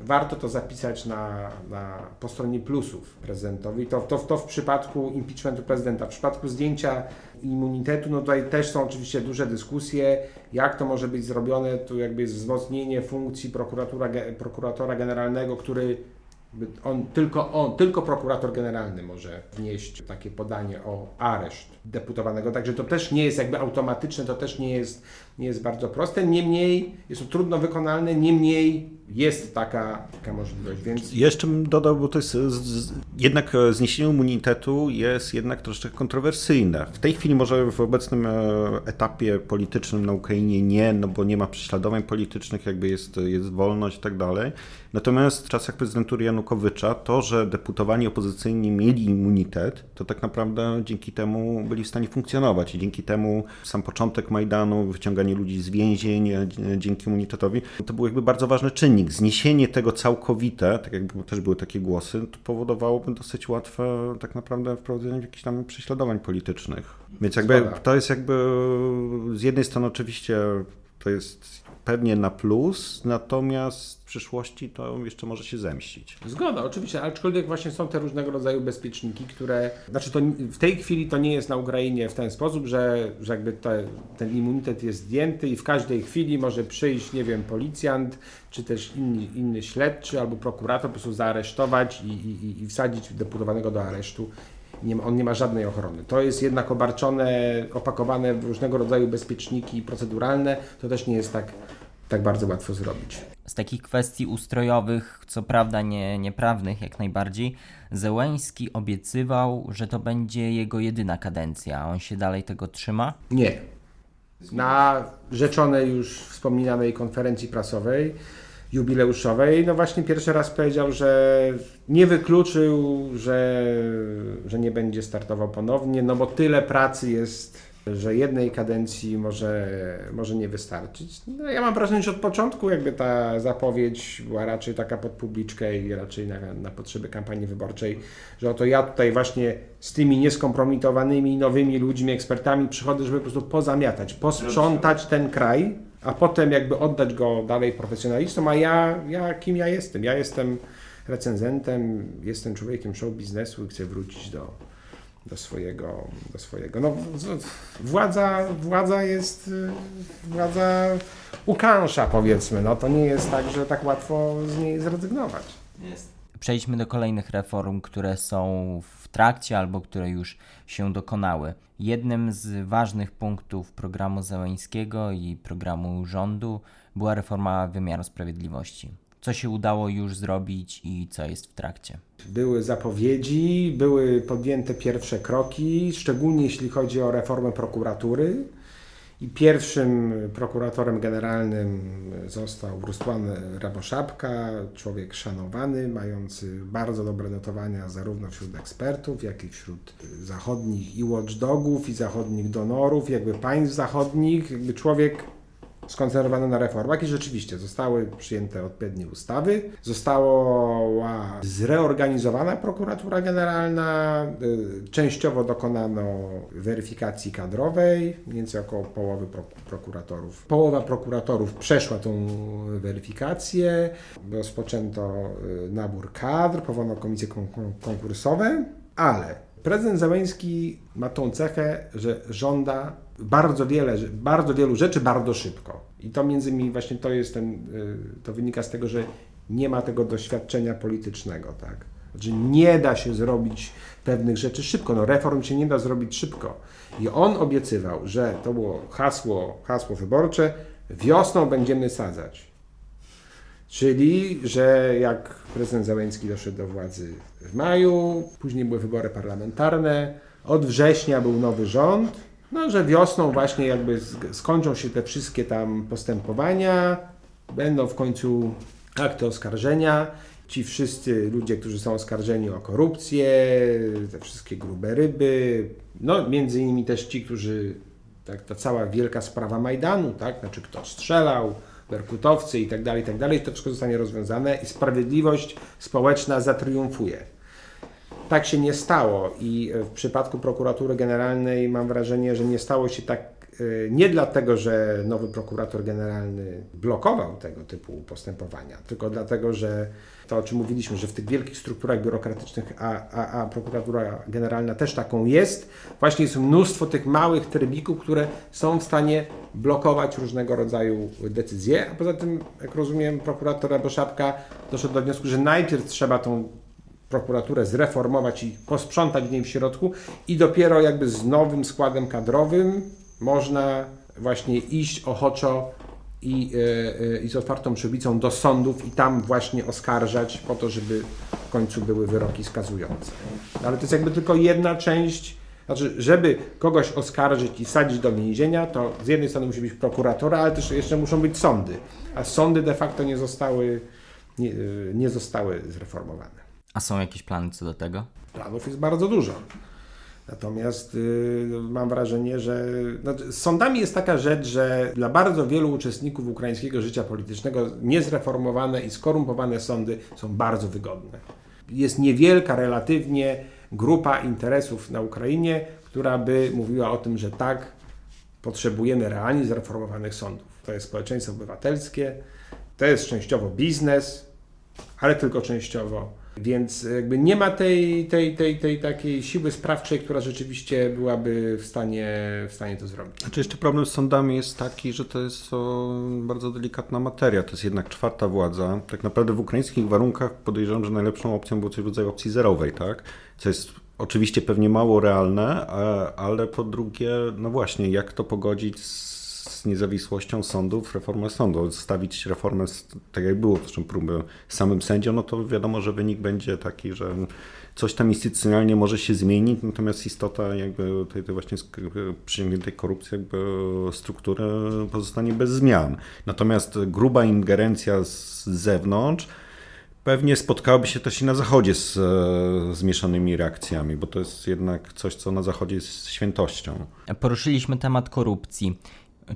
warto to zapisać na, na, po stronie plusów prezydentowi. To, to, to w przypadku impeachmentu prezydenta. W przypadku zdjęcia immunitetu, no tutaj też są oczywiście duże dyskusje, jak to może być zrobione. Tu jakby jest wzmocnienie funkcji prokuratora, prokuratora generalnego, który on, tylko on, tylko prokurator generalny może wnieść takie podanie o areszt deputowanego, także to też nie jest jakby automatyczne, to też nie jest, nie jest bardzo proste, niemniej jest to trudno wykonalne, niemniej jest taka, taka możliwość, więc... Jeszcze bym dodał, bo to jest jednak e, zniesienie immunitetu jest jednak troszeczkę kontrowersyjne. W tej chwili może w obecnym e, etapie politycznym na Ukrainie nie, no bo nie ma prześladowań politycznych, jakby jest, jest wolność i tak dalej. Natomiast w czasach prezydentury Janukowycza to, że deputowani opozycyjni mieli immunitet, to tak naprawdę dzięki temu byli w stanie funkcjonować i dzięki temu sam początek Majdanu, wyciąganie ludzi z więzień e, dzięki immunitetowi, to był jakby bardzo ważny czynnik. Zniesienie tego całkowite, tak jakby też były takie głosy, to powodowałoby dosyć łatwe tak naprawdę wprowadzenie jakichś tam prześladowań politycznych. Więc jakby to jest jakby z jednej strony oczywiście to jest pewnie na plus, natomiast przyszłości to jeszcze może się zemścić. Zgoda, oczywiście, aczkolwiek właśnie są te różnego rodzaju bezpieczniki, które, znaczy to w tej chwili to nie jest na Ukrainie w ten sposób, że, że jakby te, ten immunitet jest zdjęty i w każdej chwili może przyjść, nie wiem, policjant, czy też inny, inny śledczy albo prokurator po prostu zaaresztować i, i, i wsadzić deputowanego do aresztu. Nie, on nie ma żadnej ochrony. To jest jednak obarczone, opakowane w różnego rodzaju bezpieczniki proceduralne. To też nie jest tak, tak bardzo łatwo zrobić. Z takich kwestii ustrojowych, co prawda nie, nieprawnych jak najbardziej, Zełęński obiecywał, że to będzie jego jedyna kadencja. On się dalej tego trzyma? Nie. Na rzeczonej już wspominanej konferencji prasowej jubileuszowej, no właśnie pierwszy raz powiedział, że nie wykluczył, że, że nie będzie startował ponownie, no bo tyle pracy jest, że jednej kadencji może, może nie wystarczyć. No ja mam wrażenie, że od początku jakby ta zapowiedź była raczej taka pod publiczkę i raczej na, na potrzeby kampanii wyborczej, że oto ja tutaj właśnie z tymi nieskompromitowanymi nowymi ludźmi, ekspertami przychodzę, żeby po prostu pozamiatać, posprzątać ten kraj, a potem jakby oddać go dalej profesjonalistom, a ja, ja kim ja jestem? Ja jestem recenzentem, jestem człowiekiem show biznesu i chcę wrócić do, do swojego, do swojego. No, władza, władza jest, władza ukańsza powiedzmy, no to nie jest tak, że tak łatwo z niej zrezygnować. Jest. Przejdźmy do kolejnych reform, które są w trakcie albo które już się dokonały. Jednym z ważnych punktów programu Zeleńskiego i programu rządu była reforma wymiaru sprawiedliwości. Co się udało już zrobić i co jest w trakcie? Były zapowiedzi, były podjęte pierwsze kroki, szczególnie jeśli chodzi o reformę prokuratury. I pierwszym prokuratorem generalnym został Rusłan Raboszapka, człowiek szanowany, mający bardzo dobre notowania zarówno wśród ekspertów, jak i wśród zachodnich i watchdogów, i zachodnich donorów, jakby państw zachodnich, jakby człowiek skoncentrowano na reformach i rzeczywiście zostały przyjęte odpowiednie ustawy. Została zreorganizowana prokuratura generalna, y, częściowo dokonano weryfikacji kadrowej, mniej więcej około połowy prokuratorów. Połowa prokuratorów przeszła tą weryfikację, rozpoczęto y, nabór kadr, powołano komisje konkursowe, ale prezydent Załęski ma tą cechę, że żąda bardzo wiele, bardzo wielu rzeczy bardzo szybko. I to między innymi właśnie to jest ten, y, to wynika z tego, że nie ma tego doświadczenia politycznego, tak? Znaczy nie da się zrobić pewnych rzeczy szybko, no reform się nie da zrobić szybko. I on obiecywał, że to było hasło, hasło wyborcze, wiosną będziemy sadzać. Czyli, że jak prezydent Załęcki doszedł do władzy w maju, później były wybory parlamentarne, od września był nowy rząd, no, że wiosną właśnie jakby skończą się te wszystkie tam postępowania, będą w końcu akty oskarżenia. Ci wszyscy ludzie, którzy są oskarżeni o korupcję, te wszystkie grube ryby, no między innymi też ci, którzy, tak, ta cała wielka sprawa Majdanu, tak, znaczy kto strzelał, berkutowcy i tak dalej, i tak dalej, to wszystko zostanie rozwiązane i sprawiedliwość społeczna zatriumfuje. Tak się nie stało i w przypadku prokuratury generalnej mam wrażenie, że nie stało się tak e, nie dlatego, że nowy prokurator generalny blokował tego typu postępowania, tylko dlatego, że to, o czym mówiliśmy, że w tych wielkich strukturach biurokratycznych, a, a, a prokuratura generalna też taką jest, właśnie jest mnóstwo tych małych trybików, które są w stanie blokować różnego rodzaju decyzje. A poza tym, jak rozumiem, prokurator Boszapka doszedł do wniosku, że najpierw trzeba tą prokuraturę zreformować i posprzątać w niej w środku i dopiero jakby z nowym składem kadrowym można właśnie iść ochoczo i, yy, i z otwartą przybicą do sądów i tam właśnie oskarżać po to, żeby w końcu były wyroki skazujące. Ale to jest jakby tylko jedna część, znaczy, żeby kogoś oskarżyć i wsadzić do więzienia, to z jednej strony musi być prokuratora, ale też jeszcze muszą być sądy, a sądy de facto nie zostały, nie, nie zostały zreformowane. A są jakieś plany co do tego? Planów jest bardzo dużo. Natomiast yy, mam wrażenie, że no, z sądami jest taka rzecz, że dla bardzo wielu uczestników ukraińskiego życia politycznego niezreformowane i skorumpowane sądy są bardzo wygodne. Jest niewielka relatywnie grupa interesów na Ukrainie, która by mówiła o tym, że tak, potrzebujemy realnie zreformowanych sądów. to jest społeczeństwo obywatelskie, to jest częściowo biznes, ale tylko częściowo. Więc jakby nie ma tej, tej, tej, tej takiej siły sprawczej, która rzeczywiście byłaby w stanie, w stanie to zrobić. Znaczy jeszcze problem z sądami jest taki, że to jest o, bardzo delikatna materia. To jest jednak czwarta władza. Tak naprawdę w ukraińskich warunkach podejrzewam, że najlepszą opcją było coś w rodzaju opcji zerowej, tak? Co jest oczywiście pewnie mało realne, ale po drugie, no właśnie, jak to pogodzić z z niezawisłością sądów, reformę sądu. Stawić reformę, tak jak było, zresztą próby samym sędziom, no to wiadomo, że wynik będzie taki, że coś tam instytucjonalnie może się zmienić, natomiast istota jakby tej, tej właśnie przyjętej korupcji, jakby struktury pozostanie bez zmian. Natomiast gruba ingerencja z zewnątrz, pewnie spotkałoby się też i na Zachodzie z zmieszanymi reakcjami, bo to jest jednak coś, co na Zachodzie jest świętością. Poruszyliśmy temat korupcji.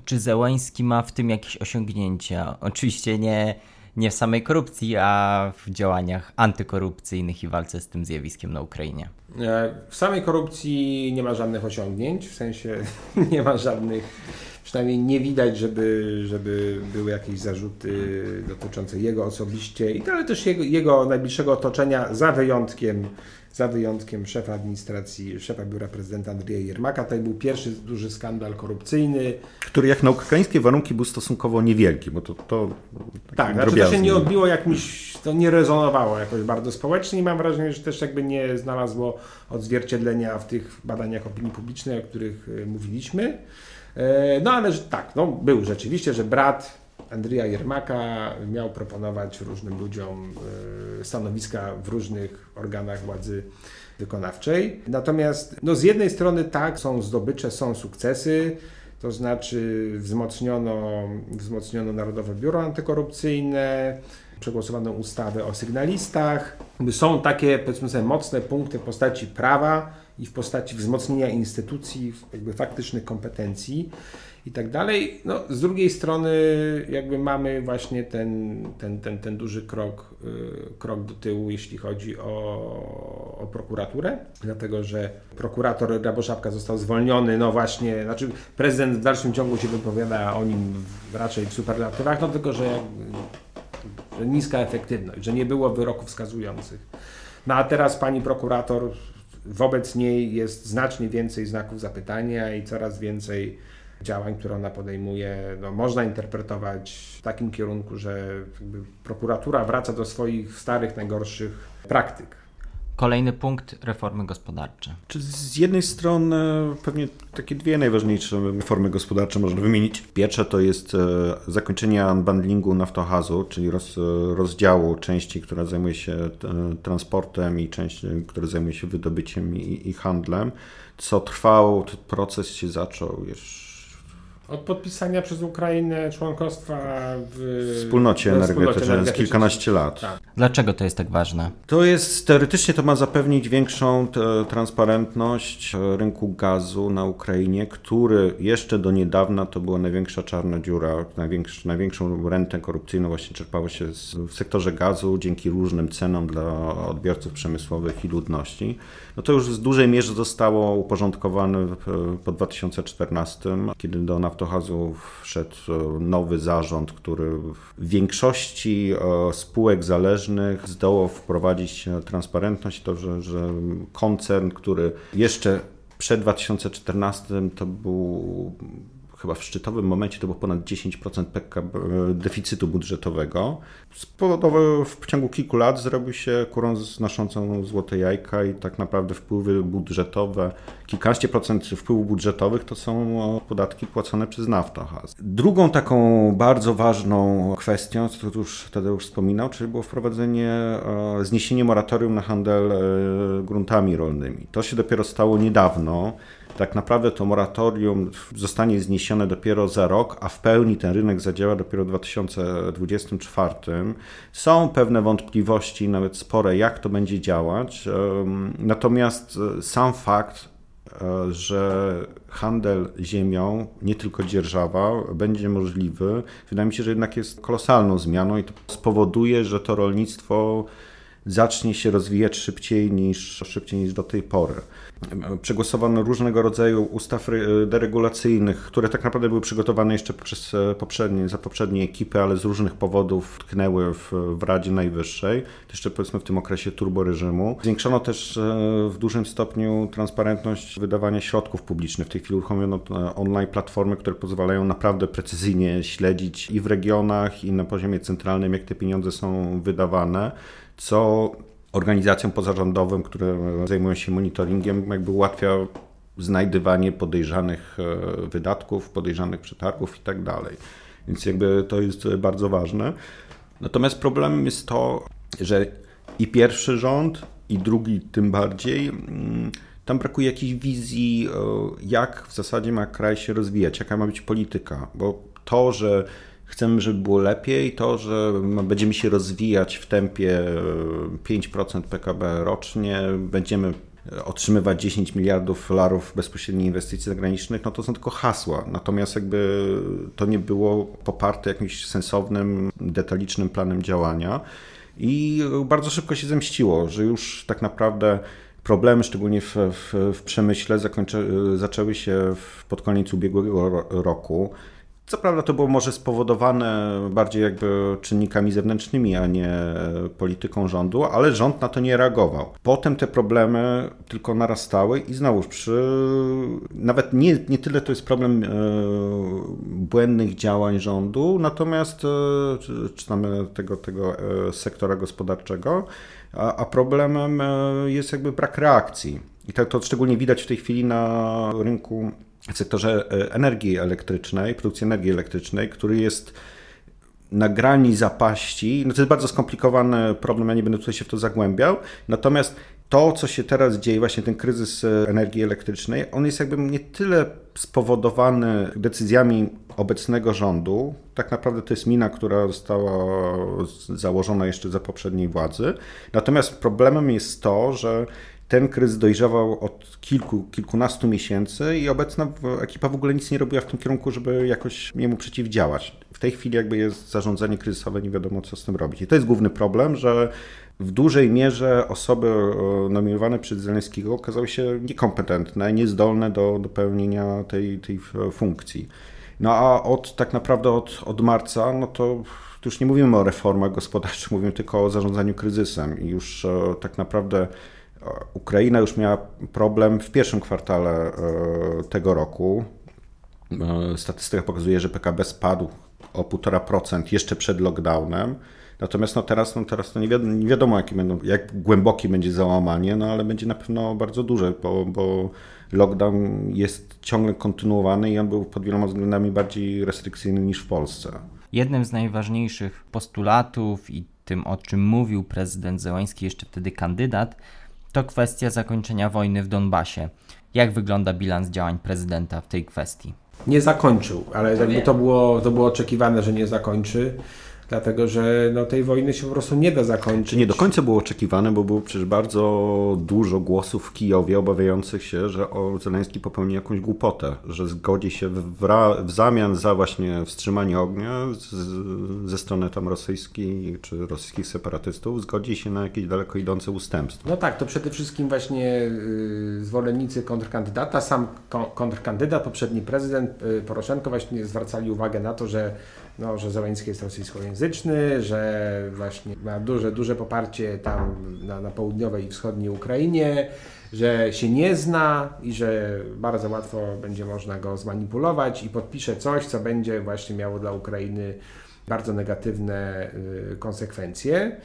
Czy Zełański ma w tym jakieś osiągnięcia? Oczywiście nie, nie w samej korupcji, a w działaniach antykorupcyjnych i walce z tym zjawiskiem na Ukrainie. E, w samej korupcji nie ma żadnych osiągnięć, w sensie [laughs] nie ma żadnych, przynajmniej nie widać, żeby, żeby były jakieś zarzuty dotyczące jego osobiście, ale też jego, jego najbliższego otoczenia, za wyjątkiem za wyjątkiem szefa administracji, szefa biura prezydenta Andrzeja Jermaka. To był pierwszy duży skandal korupcyjny. Który jak na ukraińskie warunki był stosunkowo niewielki, bo to... to tak, znaczy to się nie odbiło jakimś, to nie rezonowało jakoś bardzo społecznie i mam wrażenie, że też jakby nie znalazło odzwierciedlenia w tych badaniach opinii publicznej, o których e, mówiliśmy. E, no ale tak, no, był rzeczywiście, że brat Andrija Jermaka miał proponować różnym ludziom e, stanowiska w różnych organach władzy wykonawczej. Natomiast no z jednej strony tak, są zdobycze, są sukcesy, to znaczy wzmocniono, wzmocniono Narodowe Biuro Antykorupcyjne, przegłosowano ustawę o sygnalistach. Są takie, powiedzmy sobie, mocne punkty w postaci prawa i w postaci wzmocnienia instytucji, jakby faktycznych kompetencji i tak dalej. No, z drugiej strony jakby mamy właśnie ten, ten, ten, ten duży krok, y, krok do tyłu, jeśli chodzi o, o prokuraturę, dlatego że prokurator Raboszapka został zwolniony, no właśnie, znaczy prezydent w dalszym ciągu się wypowiada o nim raczej w superlatywach, no tylko, że, że niska efektywność, że nie było wyroków wskazujących. No a teraz pani prokurator, wobec niej jest znacznie więcej znaków zapytania i coraz więcej działań, które ona podejmuje, no, można interpretować w takim kierunku, że prokuratura wraca do swoich starych, najgorszych praktyk. Kolejny punkt reformy gospodarcze. Czy z jednej strony pewnie takie dwie najważniejsze reformy gospodarcze można wymienić. Pierwsza to jest e, zakończenie unbundlingu naftohazu, czyli roz, rozdziału części, która zajmuje się e, transportem i części, która zajmuje się wydobyciem i, i handlem. Co trwał, proces się zaczął już od podpisania przez Ukrainę członkostwa w wspólnocie energetycznej z kilkanaście lat. Tak. Dlaczego to jest tak ważne? To jest teoretycznie to ma zapewnić większą transparentność rynku gazu na Ukrainie, który jeszcze do niedawna to była największa czarna dziura, największ, największą rentę korupcyjną właśnie czerpało się w sektorze gazu dzięki różnym cenom dla odbiorców przemysłowych i ludności. No to już w dużej mierze zostało uporządkowane po 2014, kiedy do Naftohazu wszedł e, nowy zarząd, który w większości e, spółek zależnych zdołał wprowadzić transparentność, to, że, że koncern, który jeszcze przed 2014 to był chyba w szczytowym momencie to było ponad 10% PKB deficytu budżetowego. Spowodował w ciągu kilku lat zrobił się kurą znoszącą złote jajka i tak naprawdę wpływy budżetowe, kilkanaście procent wpływów budżetowych to są podatki płacone przez Naftogaz. Drugą taką bardzo ważną kwestią, co tu już Tadeusz wspominał, czyli było wprowadzenie, e, zniesienie moratorium na handel e, gruntami rolnymi. To się dopiero stało niedawno. Tak naprawdę to moratorium zostanie zniesione dopiero za rok, a w pełni ten rynek zadziała dopiero w 2024. Są pewne wątpliwości, nawet spore, jak to będzie działać. Natomiast e, sam fakt, e, że handel ziemią, nie tylko dzierżawa, będzie możliwy, wydaje mi się, że jednak jest kolosalną zmianą i to spowoduje, że to rolnictwo zacznie się rozwijać szybciej niż, szybciej niż do tej pory. Przegłosowano różnego rodzaju ustaw deregulacyjnych, które tak naprawdę były przygotowane jeszcze przez poprzednie, za poprzednie ekipy, ale z różnych powodów tknęły w, w Radzie Najwyższej, jeszcze powiedzmy w tym okresie turboreżimu. Zwiększono też w dużym stopniu transparentność wydawania środków publicznych. W tej chwili uruchomiono online platformy, które pozwalają naprawdę precyzyjnie śledzić i w regionach, i na poziomie centralnym, jak te pieniądze są wydawane co organizacjom pozarządowym, które zajmują się monitoringiem, jakby ułatwia znajdywanie podejrzanych e, wydatków, podejrzanych przetargów i tak dalej. Więc jakby to jest bardzo ważne. Natomiast problemem jest to, że i pierwszy rząd, i drugi tym bardziej, mm, tam brakuje jakiejś wizji, e, jak w zasadzie ma kraj się rozwijać, jaka ma być polityka, bo to, że chcemy, żeby było lepiej, to, że będziemy się rozwijać w tempie 5% PKB rocznie, będziemy otrzymywać 10 miliardów dolarów bezpośrednich inwestycji zagranicznych, no to są tylko hasła. Natomiast jakby to nie było poparte jakimś sensownym, detalicznym planem działania i bardzo szybko się zemściło, że już tak naprawdę problemy, szczególnie w, w, w przemyśle, zakończy, zaczęły się pod koniec ubiegłego roku. Co prawda to było może spowodowane bardziej jakby czynnikami zewnętrznymi, a nie polityką rządu, ale rząd na to nie reagował. Potem te problemy tylko narastały i znowu przy nawet nie, nie tyle to jest problem e, błędnych działań rządu, natomiast e, czytamy tego, tego e, sektora gospodarczego, a, a problemem jest jakby brak reakcji. I tak to szczególnie widać w tej chwili na rynku w sektorze e, energii elektrycznej, produkcji energii elektrycznej, który jest na grani zapaści. No to jest bardzo skomplikowany problem, ja nie będę tutaj się w to zagłębiał. Natomiast to, co się teraz dzieje, właśnie ten kryzys e, energii elektrycznej, on jest jakby nie tyle spowodowany decyzjami obecnego rządu. Tak naprawdę to jest mina, która została założona jeszcze za poprzedniej władzy. Natomiast problemem jest to, że ten kryzys dojrzewał od kilku, kilkunastu miesięcy i obecna ekipa w ogóle nic nie robiła w tym kierunku, żeby jakoś jemu przeciwdziałać. W tej chwili jakby jest zarządzanie kryzysowe, nie wiadomo co z tym robić. I to jest główny problem, że w dużej mierze osoby e, nominowane przez Zeleńskiego okazały się niekompetentne, niezdolne do, do pełnienia tej, tej funkcji. No a od tak naprawdę od, od marca, no to już nie mówimy o reformach gospodarczych, mówimy tylko o zarządzaniu kryzysem i już e, tak naprawdę Ukraina już miała problem w pierwszym kwartale e, tego roku. E, statystyka pokazuje, że PKB spadł o 1,5% jeszcze przed lockdownem. Natomiast no teraz, no teraz to nie wiadomo, nie wiadomo będą, jak głębokie będzie załamanie, no ale będzie na pewno bardzo duże, bo, bo lockdown jest ciągle kontynuowany i on był pod wieloma względami bardziej restrykcyjny niż w Polsce. Jednym z najważniejszych postulatów i tym, o czym mówił prezydent Zełański, jeszcze wtedy kandydat, to kwestia zakończenia wojny w Donbasie. Jak wygląda bilans działań prezydenta w tej kwestii? Nie zakończył, ale jakby to było, to było oczekiwane, że nie zakończy dlatego że no, tej wojny się po prostu nie da zakończyć. Nie do końca było oczekiwane, bo było przecież bardzo dużo głosów w Kijowie obawiających się, że Zeleński popełni jakąś głupotę, że zgodzi się w, w zamian za właśnie wstrzymanie ognia z, ze strony tam rosyjskiej czy rosyjskich separatystów, zgodzi się na jakieś daleko idące ustępstwa. No tak, to przede wszystkim właśnie y, zwolennicy kontrkandydata, sam kontrkandydat, poprzedni prezydent y, Poroszenko właśnie zwracali uwagę na to, że no, że Zeleński jest rosyjskojęzyczny, że właśnie ma duże, duże poparcie tam na, na południowej i wschodniej Ukrainie, że się nie zna i że bardzo łatwo będzie można go zmanipulować i podpisze coś, co będzie właśnie miało dla Ukrainy bardzo negatywne y, konsekwencje.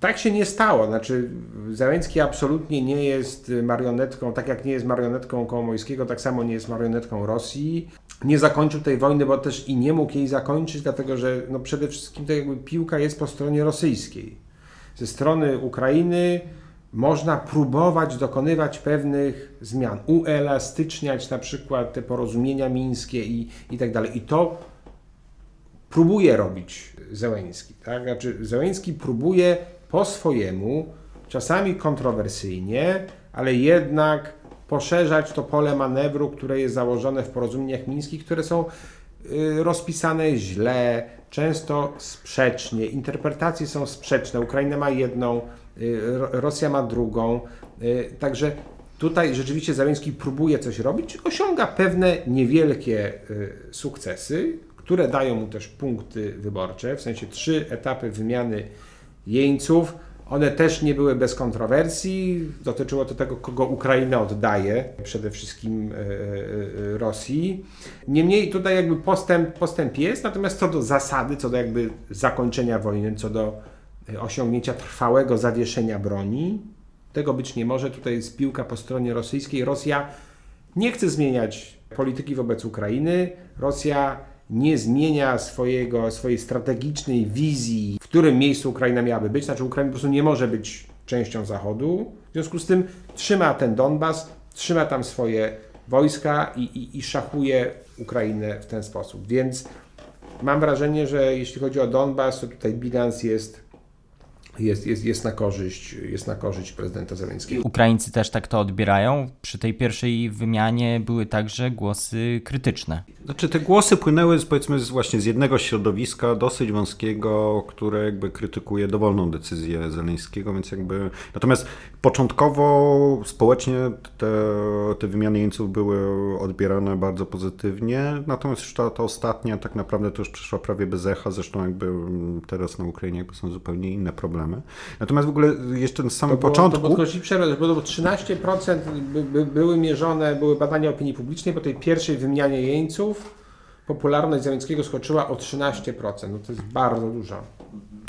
Tak się nie stało. Znaczy, Załęcki absolutnie nie jest marionetką, tak jak nie jest marionetką Kołomojskiego, tak samo nie jest marionetką Rosji. Nie zakończył tej wojny, bo też i nie mógł jej zakończyć, dlatego że no przede wszystkim to jakby piłka jest po stronie rosyjskiej. Ze strony Ukrainy można próbować dokonywać pewnych zmian, uelastyczniać na przykład te porozumienia mińskie i, i tak dalej. I to próbuje robić Zełęński. Tak? Znaczy, próbuje po swojemu, czasami kontrowersyjnie, ale jednak poszerzać to pole manewru, które jest założone w porozumieniach mińskich, które są y, rozpisane źle, często sprzecznie, interpretacje są sprzeczne. Ukraina ma jedną y, Ro- Rosja ma drugą. Y, Także tutaj rzeczywiście Zeleński próbuje coś robić, osiąga pewne niewielkie sukcesy, które dają mu też punkty wyborcze, w sensie trzy etapy wymiany jeńców. One też nie były bez kontrowersji. Dotyczyło to tego, kogo Ukraina oddaje, przede wszystkim e, e, e, Rosji. Niemniej tutaj jakby postęp, postęp jest, natomiast co do zasady, co do jakby zakończenia wojny, co do osiągnięcia trwałego zawieszenia broni, tego być nie może. Tutaj jest piłka po stronie rosyjskiej. Rosja nie chce zmieniać polityki wobec Ukrainy. Rosja nie zmienia swojego, swojej strategicznej wizji, w którym miejscu Ukraina miałaby być. Znaczy, Ukraina po prostu nie może być częścią Zachodu. W związku z tym trzyma ten Donbas, trzyma tam swoje wojska i, i, i szachuje Ukrainę w ten sposób. Więc mam wrażenie, że jeśli chodzi o Donbas, to tutaj bilans jest, jest, jest, jest, na, korzyść, jest na korzyść prezydenta Zeleńskiego. Ukraińcy też tak to odbierają. Przy tej pierwszej wymianie były także głosy krytyczne. Znaczy te głosy płynęły z, powiedzmy z właśnie z jednego środowiska dosyć wąskiego, które jakby krytykuje dowolną decyzję Zeleńskiego, więc jakby natomiast początkowo społecznie te, te wymiany jeńców były odbierane bardzo pozytywnie, natomiast już ta, ta ostatnia tak naprawdę to już przyszła prawie bez echa, zresztą jakby teraz na Ukrainie jakby są zupełnie inne problemy. Natomiast w ogóle jeszcze na samym To było, początku... To podkreślić przerwę, bo 13% by, by, były mierzone, były badania opinii publicznej, po tej pierwszej wymianie jeńców popularność Zeleńskiego skoczyła o 13%. No to jest bardzo dużo.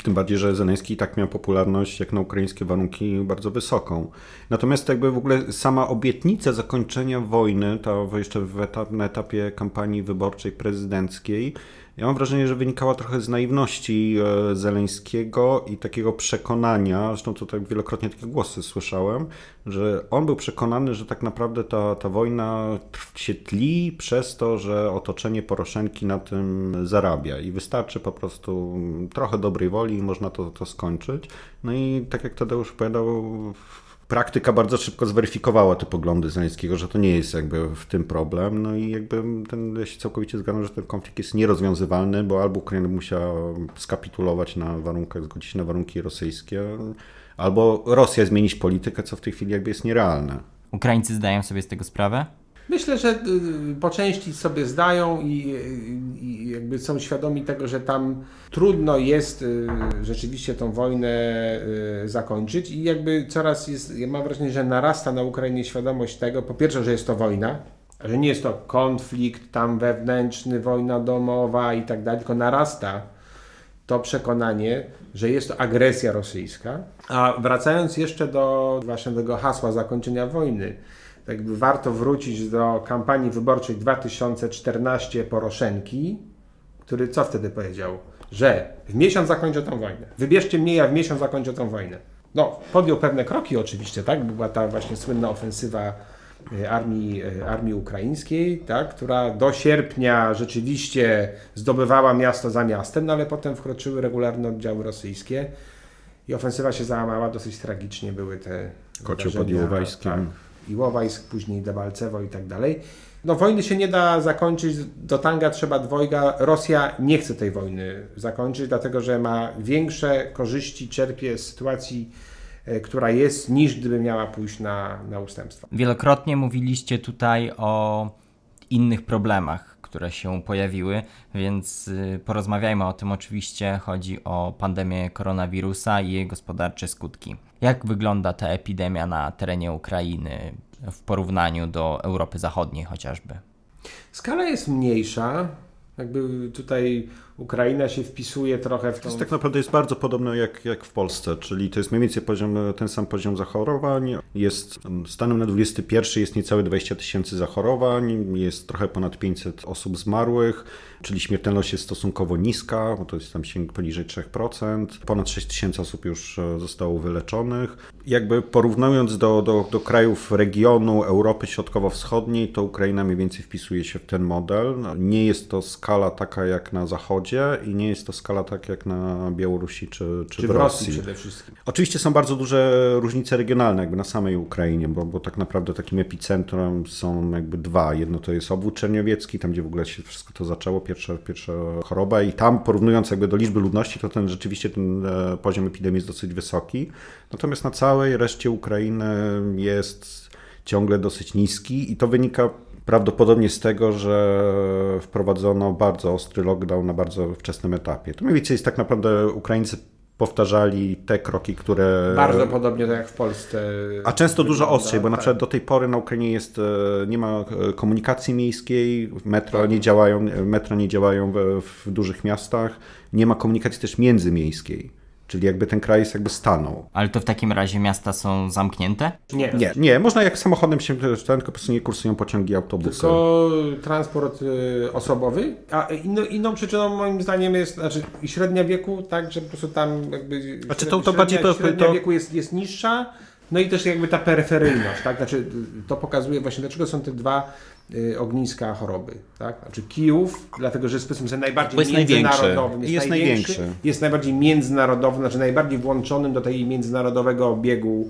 Tym bardziej, że Zeleński i tak miał popularność jak na ukraińskie warunki bardzo wysoką. Natomiast jakby w ogóle sama obietnica zakończenia wojny, to jeszcze etap, na etapie kampanii wyborczej prezydenckiej, ja mam wrażenie, że wynikała trochę z naiwności e, Zeleńskiego i takiego przekonania, zresztą tutaj wielokrotnie takie głosy słyszałem, że on był przekonany, że tak naprawdę ta, ta wojna się tli przez to, że otoczenie Poroszenki na tym zarabia i wystarczy po prostu trochę dobrej woli i można to, to skończyć. No i tak jak Tadeusz powiedział, praktyka bardzo szybko zweryfikowała te poglądy Zeleńskiego, że to nie jest jakby w tym problem. No i jakby ten, ja się całkowicie zgadzam, że ten konflikt jest nierozwiązywalny, bo albo Ukraina musiała skapitulować na warunkach, zgodzić się na warunki rosyjskie, albo Rosja zmienić politykę, co w tej chwili jakby jest nierealne. Ukraińcy zdają sobie z tego sprawę? Myślę, że y, po części sobie zdają i, y, i jakby są świadomi tego, że tam trudno jest y, rzeczywiście tą wojnę zakończyć i jakby coraz jest, ja mam wrażenie, że narasta na Ukrainie świadomość tego, po pierwsze, że jest to wojna, że nie jest to konflikt tam wewnętrzny, wojna domowa i tak dalej, tylko narasta to przekonanie, że jest to agresja rosyjska. A wracając jeszcze do tego hasła zakończenia wojny, jakby warto wrócić do kampanii wyborczej 2014 Poroszenki, który co wtedy powiedział? Że w miesiąc zakończę tę wojnę. Wybierzcie mnie, ja w miesiąc zakończę tę wojnę. No, podjął pewne kroki oczywiście, tak? Była ta właśnie słynna ofensywa e, armii, e, armii ukraińskiej, tak? która do sierpnia rzeczywiście zdobywała miasto za miastem, no ale potem wkroczyły regularne oddziały rosyjskie i ofensywa się załamała, dosyć tragicznie były te Kocioł pod wydarzenia, Iłowajskiem. Tak, Iłowajsk, później Debalcewo i tak dalej. No wojny się nie da zakończyć, do tanga trzeba dwojga. Rosja nie chce tej wojny zakończyć, dlatego że ma większe korzyści, czerpie z sytuacji, e, która jest, niż gdyby miała pójść na, na ustępstwa. Wielokrotnie mówiliście tutaj o innych problemach, które się pojawiły, więc y, porozmawiajmy o tym. Oczywiście chodzi o pandemię koronawirusa i jej gospodarcze skutki. Jak wygląda ta epidemia na terenie Ukrainy w porównaniu do Europy Zachodniej chociażby? Skala jest mniejsza. Jakby tutaj Ukraina się wpisuje trochę w To tą... jest tak naprawdę jest bardzo podobne jak, jak w Polsce, czyli to jest mniej więcej poziom, ten sam poziom zachorowań. Jest stanem na 21 jest niecałe 20 tysięcy zachorowań, jest trochę ponad 500 osób zmarłych, czyli śmiertelność jest stosunkowo niska, bo to jest tam sięg poniżej 3%. Ponad 6 tysięcy osób już e, zostało wyleczonych. Jakby porównując do, do, do krajów regionu Europy Środkowo-Wschodniej, to Ukraina mniej więcej wpisuje się w ten model. Nie jest to skala taka jak na zachodzie, zachodzie i nie jest to skala tak jak na Białorusi czy, czy, Czy w w Rosji. Rosji przede wszystkim. Oczywiście są bardzo duże różnice regionalne jakby na samej Ukrainie, bo, bo tak naprawdę takim epicentrum są jakby dwa. Jedno to jest obwód czerniowiecki, tam gdzie w ogóle się wszystko to zaczęło, pierwsza, pierwsza choroba i tam porównując jakby do liczby ludności, to ten rzeczywiście ten e, poziom epidemii jest dosyć wysoki. Natomiast na całej reszcie Ukrainy jest ciągle dosyć niski i to wynika prawdopodobnie z tego, że wprowadzono bardzo ostry lockdown na bardzo wczesnym etapie. To mniej więcej jest tak naprawdę Ukraińcy powtarzali te kroki, które. Bardzo podobnie tak jak w Polsce. A często dużo ostrzej, bo na tak. przykład do tej pory na Ukrainie jest, e, nie ma e, komunikacji miejskiej, metro Tak. nie działają, metro nie działają w, w dużych miastach, nie ma komunikacji też międzymiejskiej. Czyli jakby ten kraj jest jakby stanął. Ale to w takim razie miasta są zamknięte? Nie. Nie, nie, można jak samochodem się, ten, tylko po prostu nie kursują pociągi, autobusy. Tylko transport y, osobowy, a inno, inną przyczyną moim zdaniem jest, znaczy i średnia wieku, tak, że po prostu tam jakby Znaczy, to- to średnia, bardziej to- średnia to- wieku jest, jest niższa, no i też jakby ta peryferyjność, tak, znaczy to pokazuje właśnie dlaczego są te dwa ogniska choroby, tak, znaczy Kijów, dlatego że jest powiedzmy najbardziej jest największy. międzynarodowym, Jest największy. jest najbardziej międzynarodowym, znaczy najbardziej włączonym do tej międzynarodowego obiegu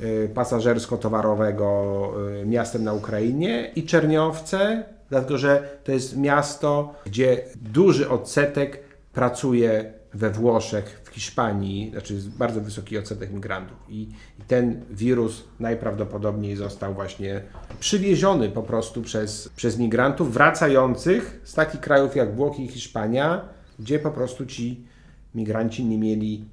y, pasażersko-towarowego y, miastem na Ukrainie i Czerniowce, dlatego że to jest miasto, gdzie duży odsetek pracuje we Włoszech, Hiszpanii, znaczy jest bardzo wysoki odsetek migrantów. I, i ten wirus najprawdopodobniej został właśnie przywieziony po prostu przez, przez migrantów wracających z takich krajów jak Włochy i Hiszpania, gdzie po prostu ci migranci nie mieli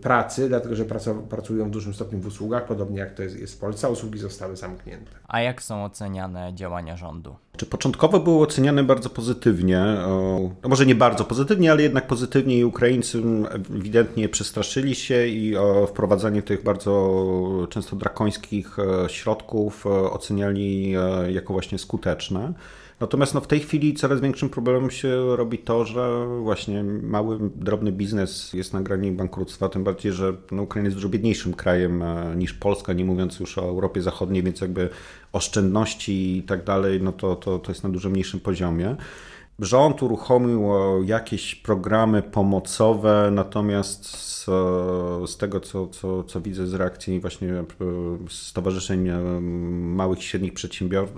pracy, dlatego że pracują w dużym stopniu w usługach, podobnie jak to jest, jest w Polsce, a usługi zostały zamknięte. A jak są oceniane działania rządu? Czy początkowo było oceniane bardzo pozytywnie, o, no może nie bardzo pozytywnie, ale jednak pozytywnie i Ukraińcy ewidentnie przestraszyli się i o, wprowadzanie tych bardzo często drakońskich e, środków e, oceniali e, jako właśnie skuteczne. Natomiast no, w tej chwili coraz większym problemem się robi to, że właśnie mały, drobny biznes jest na granicy bankructwa, tym bardziej, że no, Ukraina jest dużo biedniejszym krajem e, niż Polska, nie mówiąc już o Europie Zachodniej, więc jakby oszczędności i tak dalej, no to, to, to jest na dużo mniejszym poziomie. Rząd uruchomił e, jakieś programy pomocowe, natomiast z, e, z tego, co, co, co widzę z reakcji właśnie e, stowarzyszeń małych i średnich przedsiębior,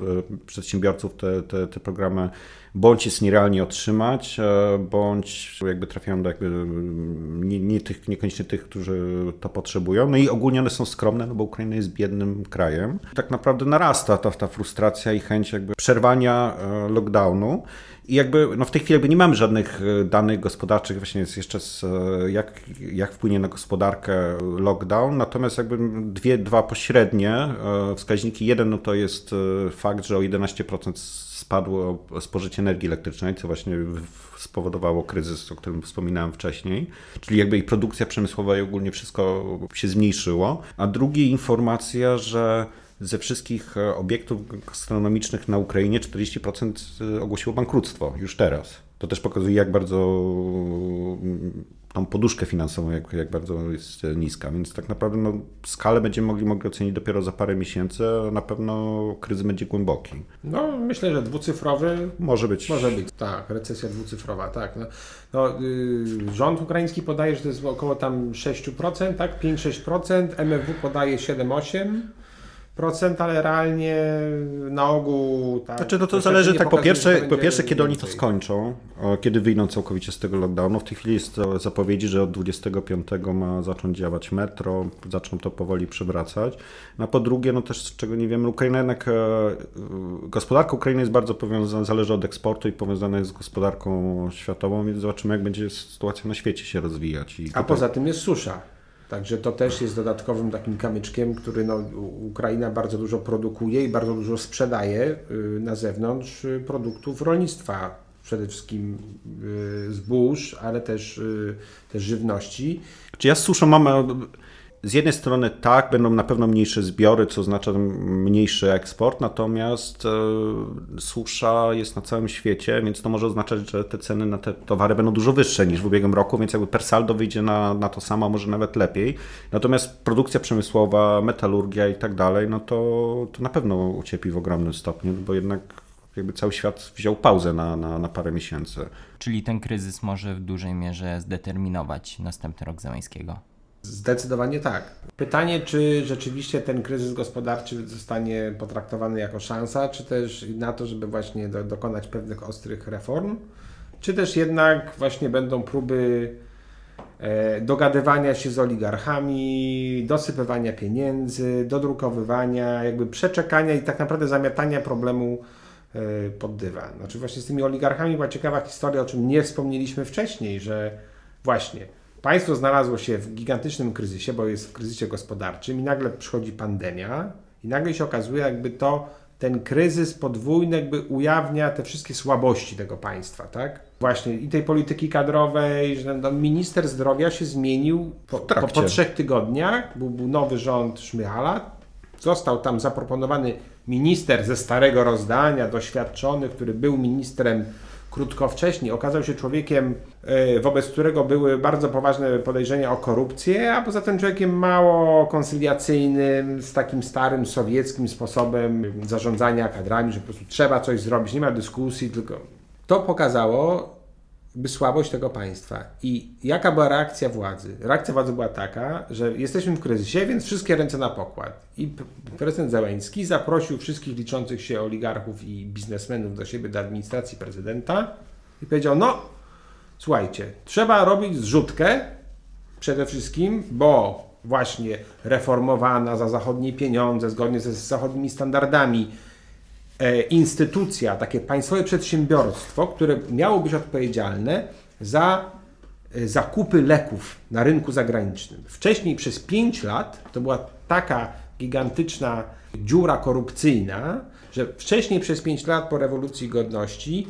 przedsiębiorców, te, te, te programy bądź jest nierealnie otrzymać, e, bądź jakby trafiają do jakby mm, nie, nie tych, niekoniecznie tych, którzy to potrzebują. No i ogólnie one są skromne, no bo Ukraina jest biednym krajem. Tak naprawdę narasta ta, ta frustracja i chęć jakby przerwania e, lockdownu. I jakby no w tej chwili jakby nie mamy żadnych e, danych gospodarczych właśnie jest jeszcze z, jak, jak wpłynie na gospodarkę lockdown, natomiast jakby dwie, dwa pośrednie wskaźniki. Jeden no to jest fakt, że o 11% spadło spożycie energii elektrycznej, co właśnie spowodowało kryzys, o którym wspominałem wcześniej. Czyli jakby i produkcja przemysłowa i ogólnie wszystko się zmniejszyło. A drugi informacja, że ze wszystkich e, obiektów gastronomicznych na Ukrainie 40% ogłosiło bankructwo już teraz. To też pokazuje, jak bardzo mm, tą poduszkę finansową, jak, jak bardzo jest niska. Więc tak naprawdę no, skalę będziemy mogli, mogli ocenić dopiero za parę miesięcy, a na pewno kryzys będzie głęboki. No, myślę, że dwucyfrowy Może być. Może być, tak, recesja dwucyfrowa, tak. No, no, y, rząd ukraiński podaje, że to jest około tam 6%, tak, 5-6%, MFW podaje 7-8%, ale realnie na ogół tak. Znaczy, no to zależy tak po pierwsze, po pierwsze kiedy oni to więcej. skończą, kiedy wyjdą całkowicie z tego lockdownu. W tej chwili jest to zapowiedzi, że od 25 ma zacząć działać metro, zaczną to powoli przywracać. No a po drugie, no też czego nie wiemy, Ukraina jednak, e, e, gospodarka Ukrainy jest bardzo powiązana, zależy od eksportu i powiązana jest z gospodarką światową, więc zobaczymy jak będzie sytuacja na świecie się rozwijać. I A tutaj- poza tym jest susza. Także to też jest dodatkowym takim kamyczkiem, który no, Ukraina bardzo dużo produkuje i bardzo dużo sprzedaje y, na zewnątrz y, produktów rolnictwa. Przede wszystkim y, zbóż, ale też, też żywności. Czy ja z suszą mam. Z jednej strony tak, będą na pewno mniejsze zbiory, co oznacza mniejszy eksport, natomiast e, susza jest na całym świecie, więc to może oznaczać, że te ceny na te towary będą dużo wyższe niż w ubiegłym roku, więc jakby per saldo wyjdzie na, na to samo, może nawet lepiej. Natomiast produkcja przemysłowa, metalurgia i tak dalej, no to, to na pewno ucierpi w ogromnym stopniu, bo jednak jakby cały świat wziął pauzę na, na, na parę miesięcy. Czyli ten kryzys może w dużej mierze zdeterminować następny rok Zeleńskiego. Zdecydowanie tak. Pytanie, czy rzeczywiście ten kryzys gospodarczy zostanie potraktowany jako szansa, czy też na to, żeby właśnie do, dokonać pewnych ostrych reform, czy też jednak właśnie będą próby e, dogadywania się z oligarchami, dosypywania pieniędzy, dodrukowywania, jakby przeczekania i tak naprawdę zamiatania problemu e, pod dywan. Znaczy właśnie z tymi oligarchami była ciekawa historia, o czym nie wspomnieliśmy wcześniej, że właśnie Państwo znalazło się w gigantycznym kryzysie, bo jest w kryzysie gospodarczym i nagle przychodzi pandemia i nagle się okazuje, jakby to ten kryzys podwójny jakby ujawnia te wszystkie słabości tego państwa, tak? Właśnie i tej polityki kadrowej, że no, minister zdrowia się zmienił po, po, po trzech tygodniach, był, był nowy rząd Szmychala, został tam zaproponowany minister ze starego rozdania, doświadczony, który był ministrem krótko wcześniej, okazał się człowiekiem, wobec którego były bardzo poważne podejrzenia o korupcję, a poza tym człowiekiem mało koncyliacyjnym, z takim starym sowieckim sposobem zarządzania kadrami, że po prostu trzeba coś zrobić, nie ma dyskusji, tylko to pokazało, słabość tego państwa. I jaka była reakcja władzy? Reakcja władzy była taka, że jesteśmy w kryzysie, więc wszystkie ręce na pokład. I prezydent Załęski zaprosił wszystkich liczących się oligarchów i biznesmenów do siebie, do administracji prezydenta i powiedział: No, słuchajcie, trzeba robić zrzutkę przede wszystkim, bo właśnie reformowana za zachodnie pieniądze, zgodnie ze zachodnimi standardami, E, instytucja, takie państwowe przedsiębiorstwo, które miało być odpowiedzialne za e, zakupy leków na rynku zagranicznym. Wcześniej przez 5 lat to była taka gigantyczna dziura korupcyjna, że wcześniej przez 5 lat po rewolucji godności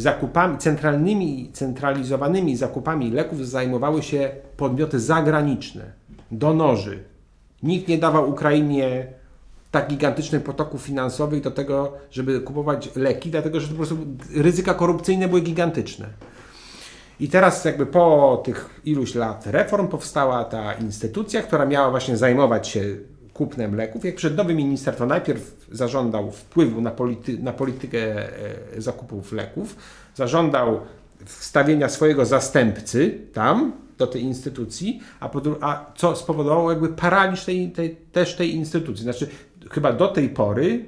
zakupami centralnymi, centralizowanymi zakupami leków zajmowały się podmioty zagraniczne, donorzy. Nikt nie dawał Ukrainie tak gigantycznych potoków finansowych do tego, żeby kupować leki, dlatego że po prostu ryzyka korupcyjne były gigantyczne. I teraz jakby po tych iluś lat reform powstała ta instytucja, która miała właśnie zajmować się kupnem leków. Jak przed nowy minister, to najpierw zażądał wpływu na, polity, na politykę e, zakupów leków, zażądał wstawienia swojego zastępcy tam, do tej instytucji, a, a co spowodowało jakby paraliż tej, tej, też tej instytucji. Znaczy chyba do tej pory,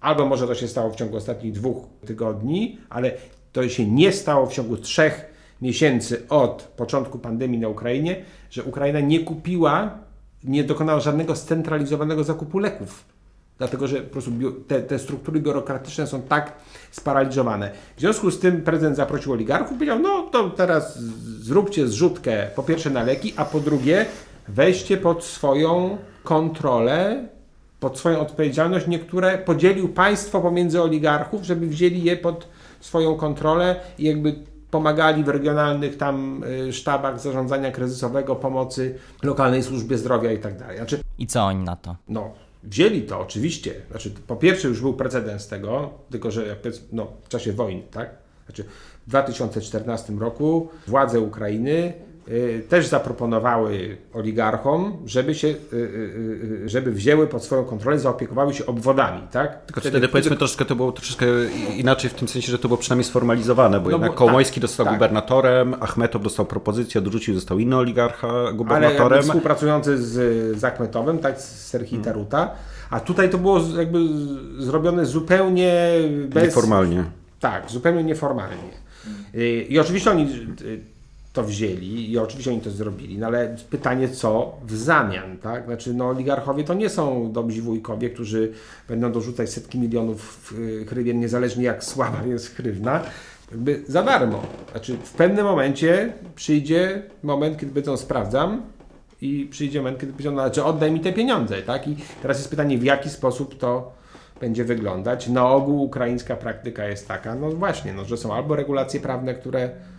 albo może to się stało w ciągu ostatnich dwóch tygodni, ale to się nie stało w ciągu trzech miesięcy od początku pandemii na Ukrainie, że Ukraina nie kupiła, nie dokonała żadnego scentralizowanego zakupu leków. Dlatego, że po prostu te, te struktury biurokratyczne są tak sparaliżowane. W związku z tym prezydent zaprosił oligarchów powiedział, no to teraz zróbcie zrzutkę po pierwsze na leki, a po drugie weźcie pod swoją kontrolę pod swoją odpowiedzialność, niektóre podzielił państwo pomiędzy oligarchów, żeby wzięli je pod swoją kontrolę i jakby pomagali w regionalnych tam y, sztabach zarządzania kryzysowego, pomocy lokalnej służbie zdrowia i tak dalej. Znaczy, I co oni na to? No, wzięli to oczywiście. Znaczy, po pierwsze już był precedens tego, tylko że no, w czasie wojny, tak? Znaczy, w 2014 roku władze Ukrainy też zaproponowały oligarchom, żeby się, y, y, żeby wzięły pod swoją kontrolę, zaopiekowały się obwodami, tak? Tylko wtedy, wtedy powiedzmy troszkę to było troszkę inaczej w tym sensie, że to było przynajmniej sformalizowane, bo no jednak bo, Kołomojski tak, został tak. gubernatorem, Achmetow dostał propozycję, odrzucił, został inny oligarcha gubernatorem. Ale współpracujący z, z Achmetowem, tak, z Serhii hmm. Taruta, a tutaj to było jakby zrobione zupełnie bez... Nieformalnie. Tak, zupełnie nieformalnie. I oczywiście oni to wzięli i oczywiście oni to zrobili, no ale pytanie co w zamian, tak? Znaczy no oligarchowie to nie są dobrzy wujkowie, którzy będą dorzucać setki milionów hrywien, niezależnie jak słaba jest hrywna, jakby za darmo. Znaczy w pewnym momencie przyjdzie moment, kiedy powiedzą sprawdzam i przyjdzie moment, kiedy powiedzą, no, znaczy oddaj mi te pieniądze, tak? I teraz jest pytanie, w jaki sposób to będzie wyglądać. Na ogół ukraińska praktyka jest taka, no właśnie, no, że są albo regulacje prawne, które Y,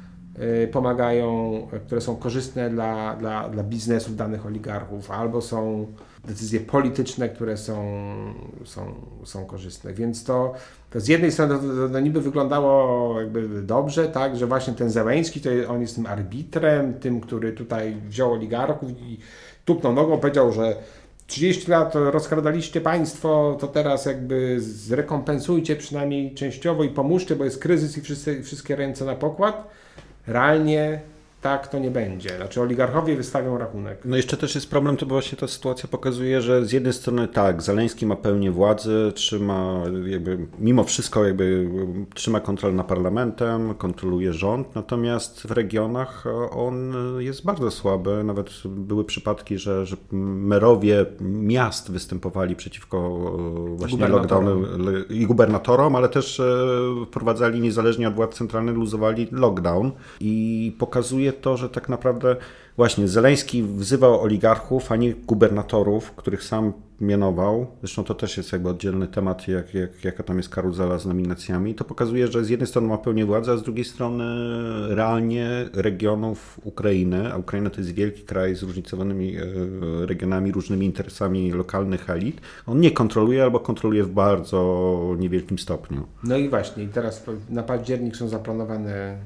pomagają, które są korzystne dla, dla, dla biznesów danych oligarchów, albo są decyzje polityczne, które są, są, są korzystne. Więc to, to z jednej strony to, to niby wyglądało jakby dobrze, tak, że właśnie ten Zełęński, to on jest tym arbitrem, tym, który tutaj wziął oligarchów i tupnął nogą, powiedział, że 30 lat rozkradaliście państwo, to teraz jakby zrekompensujcie przynajmniej częściowo i pomóżcie, bo jest kryzys i wszyscy, wszystkie ręce na pokład. Realnie tak to nie będzie. Znaczy oligarchowie wystawią rachunek. No jeszcze też jest problem, to właśnie ta sytuacja pokazuje, że z jednej strony tak, Zaleński ma pełnię władzy, trzyma jakby, mimo wszystko jakby trzyma kontrolę nad parlamentem, kontroluje rząd, natomiast w regionach on jest bardzo słaby. Nawet były przypadki, że, że merowie miast występowali przeciwko właśnie lockdownu i gubernatorom, ale też e, wprowadzali niezależnie od władz centralnych, luzowali lockdown i pokazuje to, że tak naprawdę właśnie Zeleński wzywał oligarchów, a nie gubernatorów, których sam mianował. Zresztą to też jest jakby oddzielny temat, jak, jak, jaka tam jest karuzela z nominacjami. To pokazuje, że z jednej strony ma pełnię władzy, a z drugiej strony realnie regionów Ukrainy, a Ukraina to jest wielki kraj z zróżnicowanymi e, regionami, różnymi interesami lokalnych elit, on nie kontroluje albo kontroluje w bardzo niewielkim stopniu. No i właśnie, teraz na październik są zaplanowane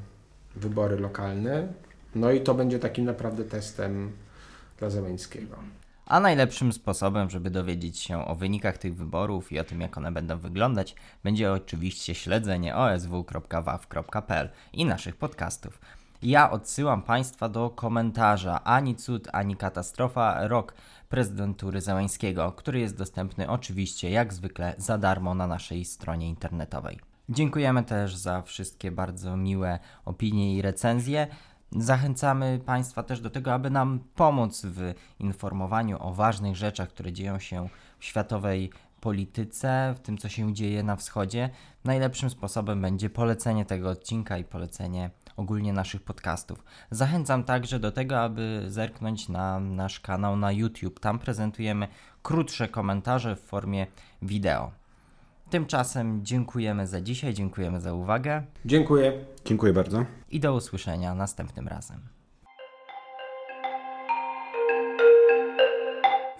wybory lokalne. No i to będzie takim naprawdę testem dla Zeleńskiego. A najlepszym sposobem, żeby dowiedzieć się o wynikach tych wyborów i o tym, jak one będą wyglądać, będzie oczywiście śledzenie osw.waw.pl i naszych podcastów. Ja odsyłam Państwa do komentarza Ani cud, ani katastrofa, rok prezydentury Zeleńskiego, który jest dostępny oczywiście jak zwykle za darmo na naszej stronie internetowej. Dziękujemy też za wszystkie bardzo miłe opinie i recenzje. Zachęcamy Państwa też do tego, aby nam pomóc w informowaniu o ważnych rzeczach, które dzieją się w światowej polityce, w tym, co się dzieje na wschodzie. Najlepszym sposobem będzie polecenie tego odcinka i polecenie ogólnie naszych podcastów. Zachęcam także do tego, aby zerknąć na nasz kanał na YouTube. Tam prezentujemy krótsze komentarze w formie wideo. Tymczasem dziękujemy za dzisiaj, dziękujemy za uwagę. Dziękuję. Dziękuję bardzo. I do usłyszenia następnym razem.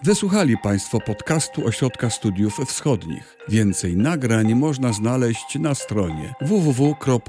Wysłuchali Państwo podcastu Ośrodka Studiów Wschodnich. Więcej nagrań można znaleźć na stronie www.osw.waw.pl.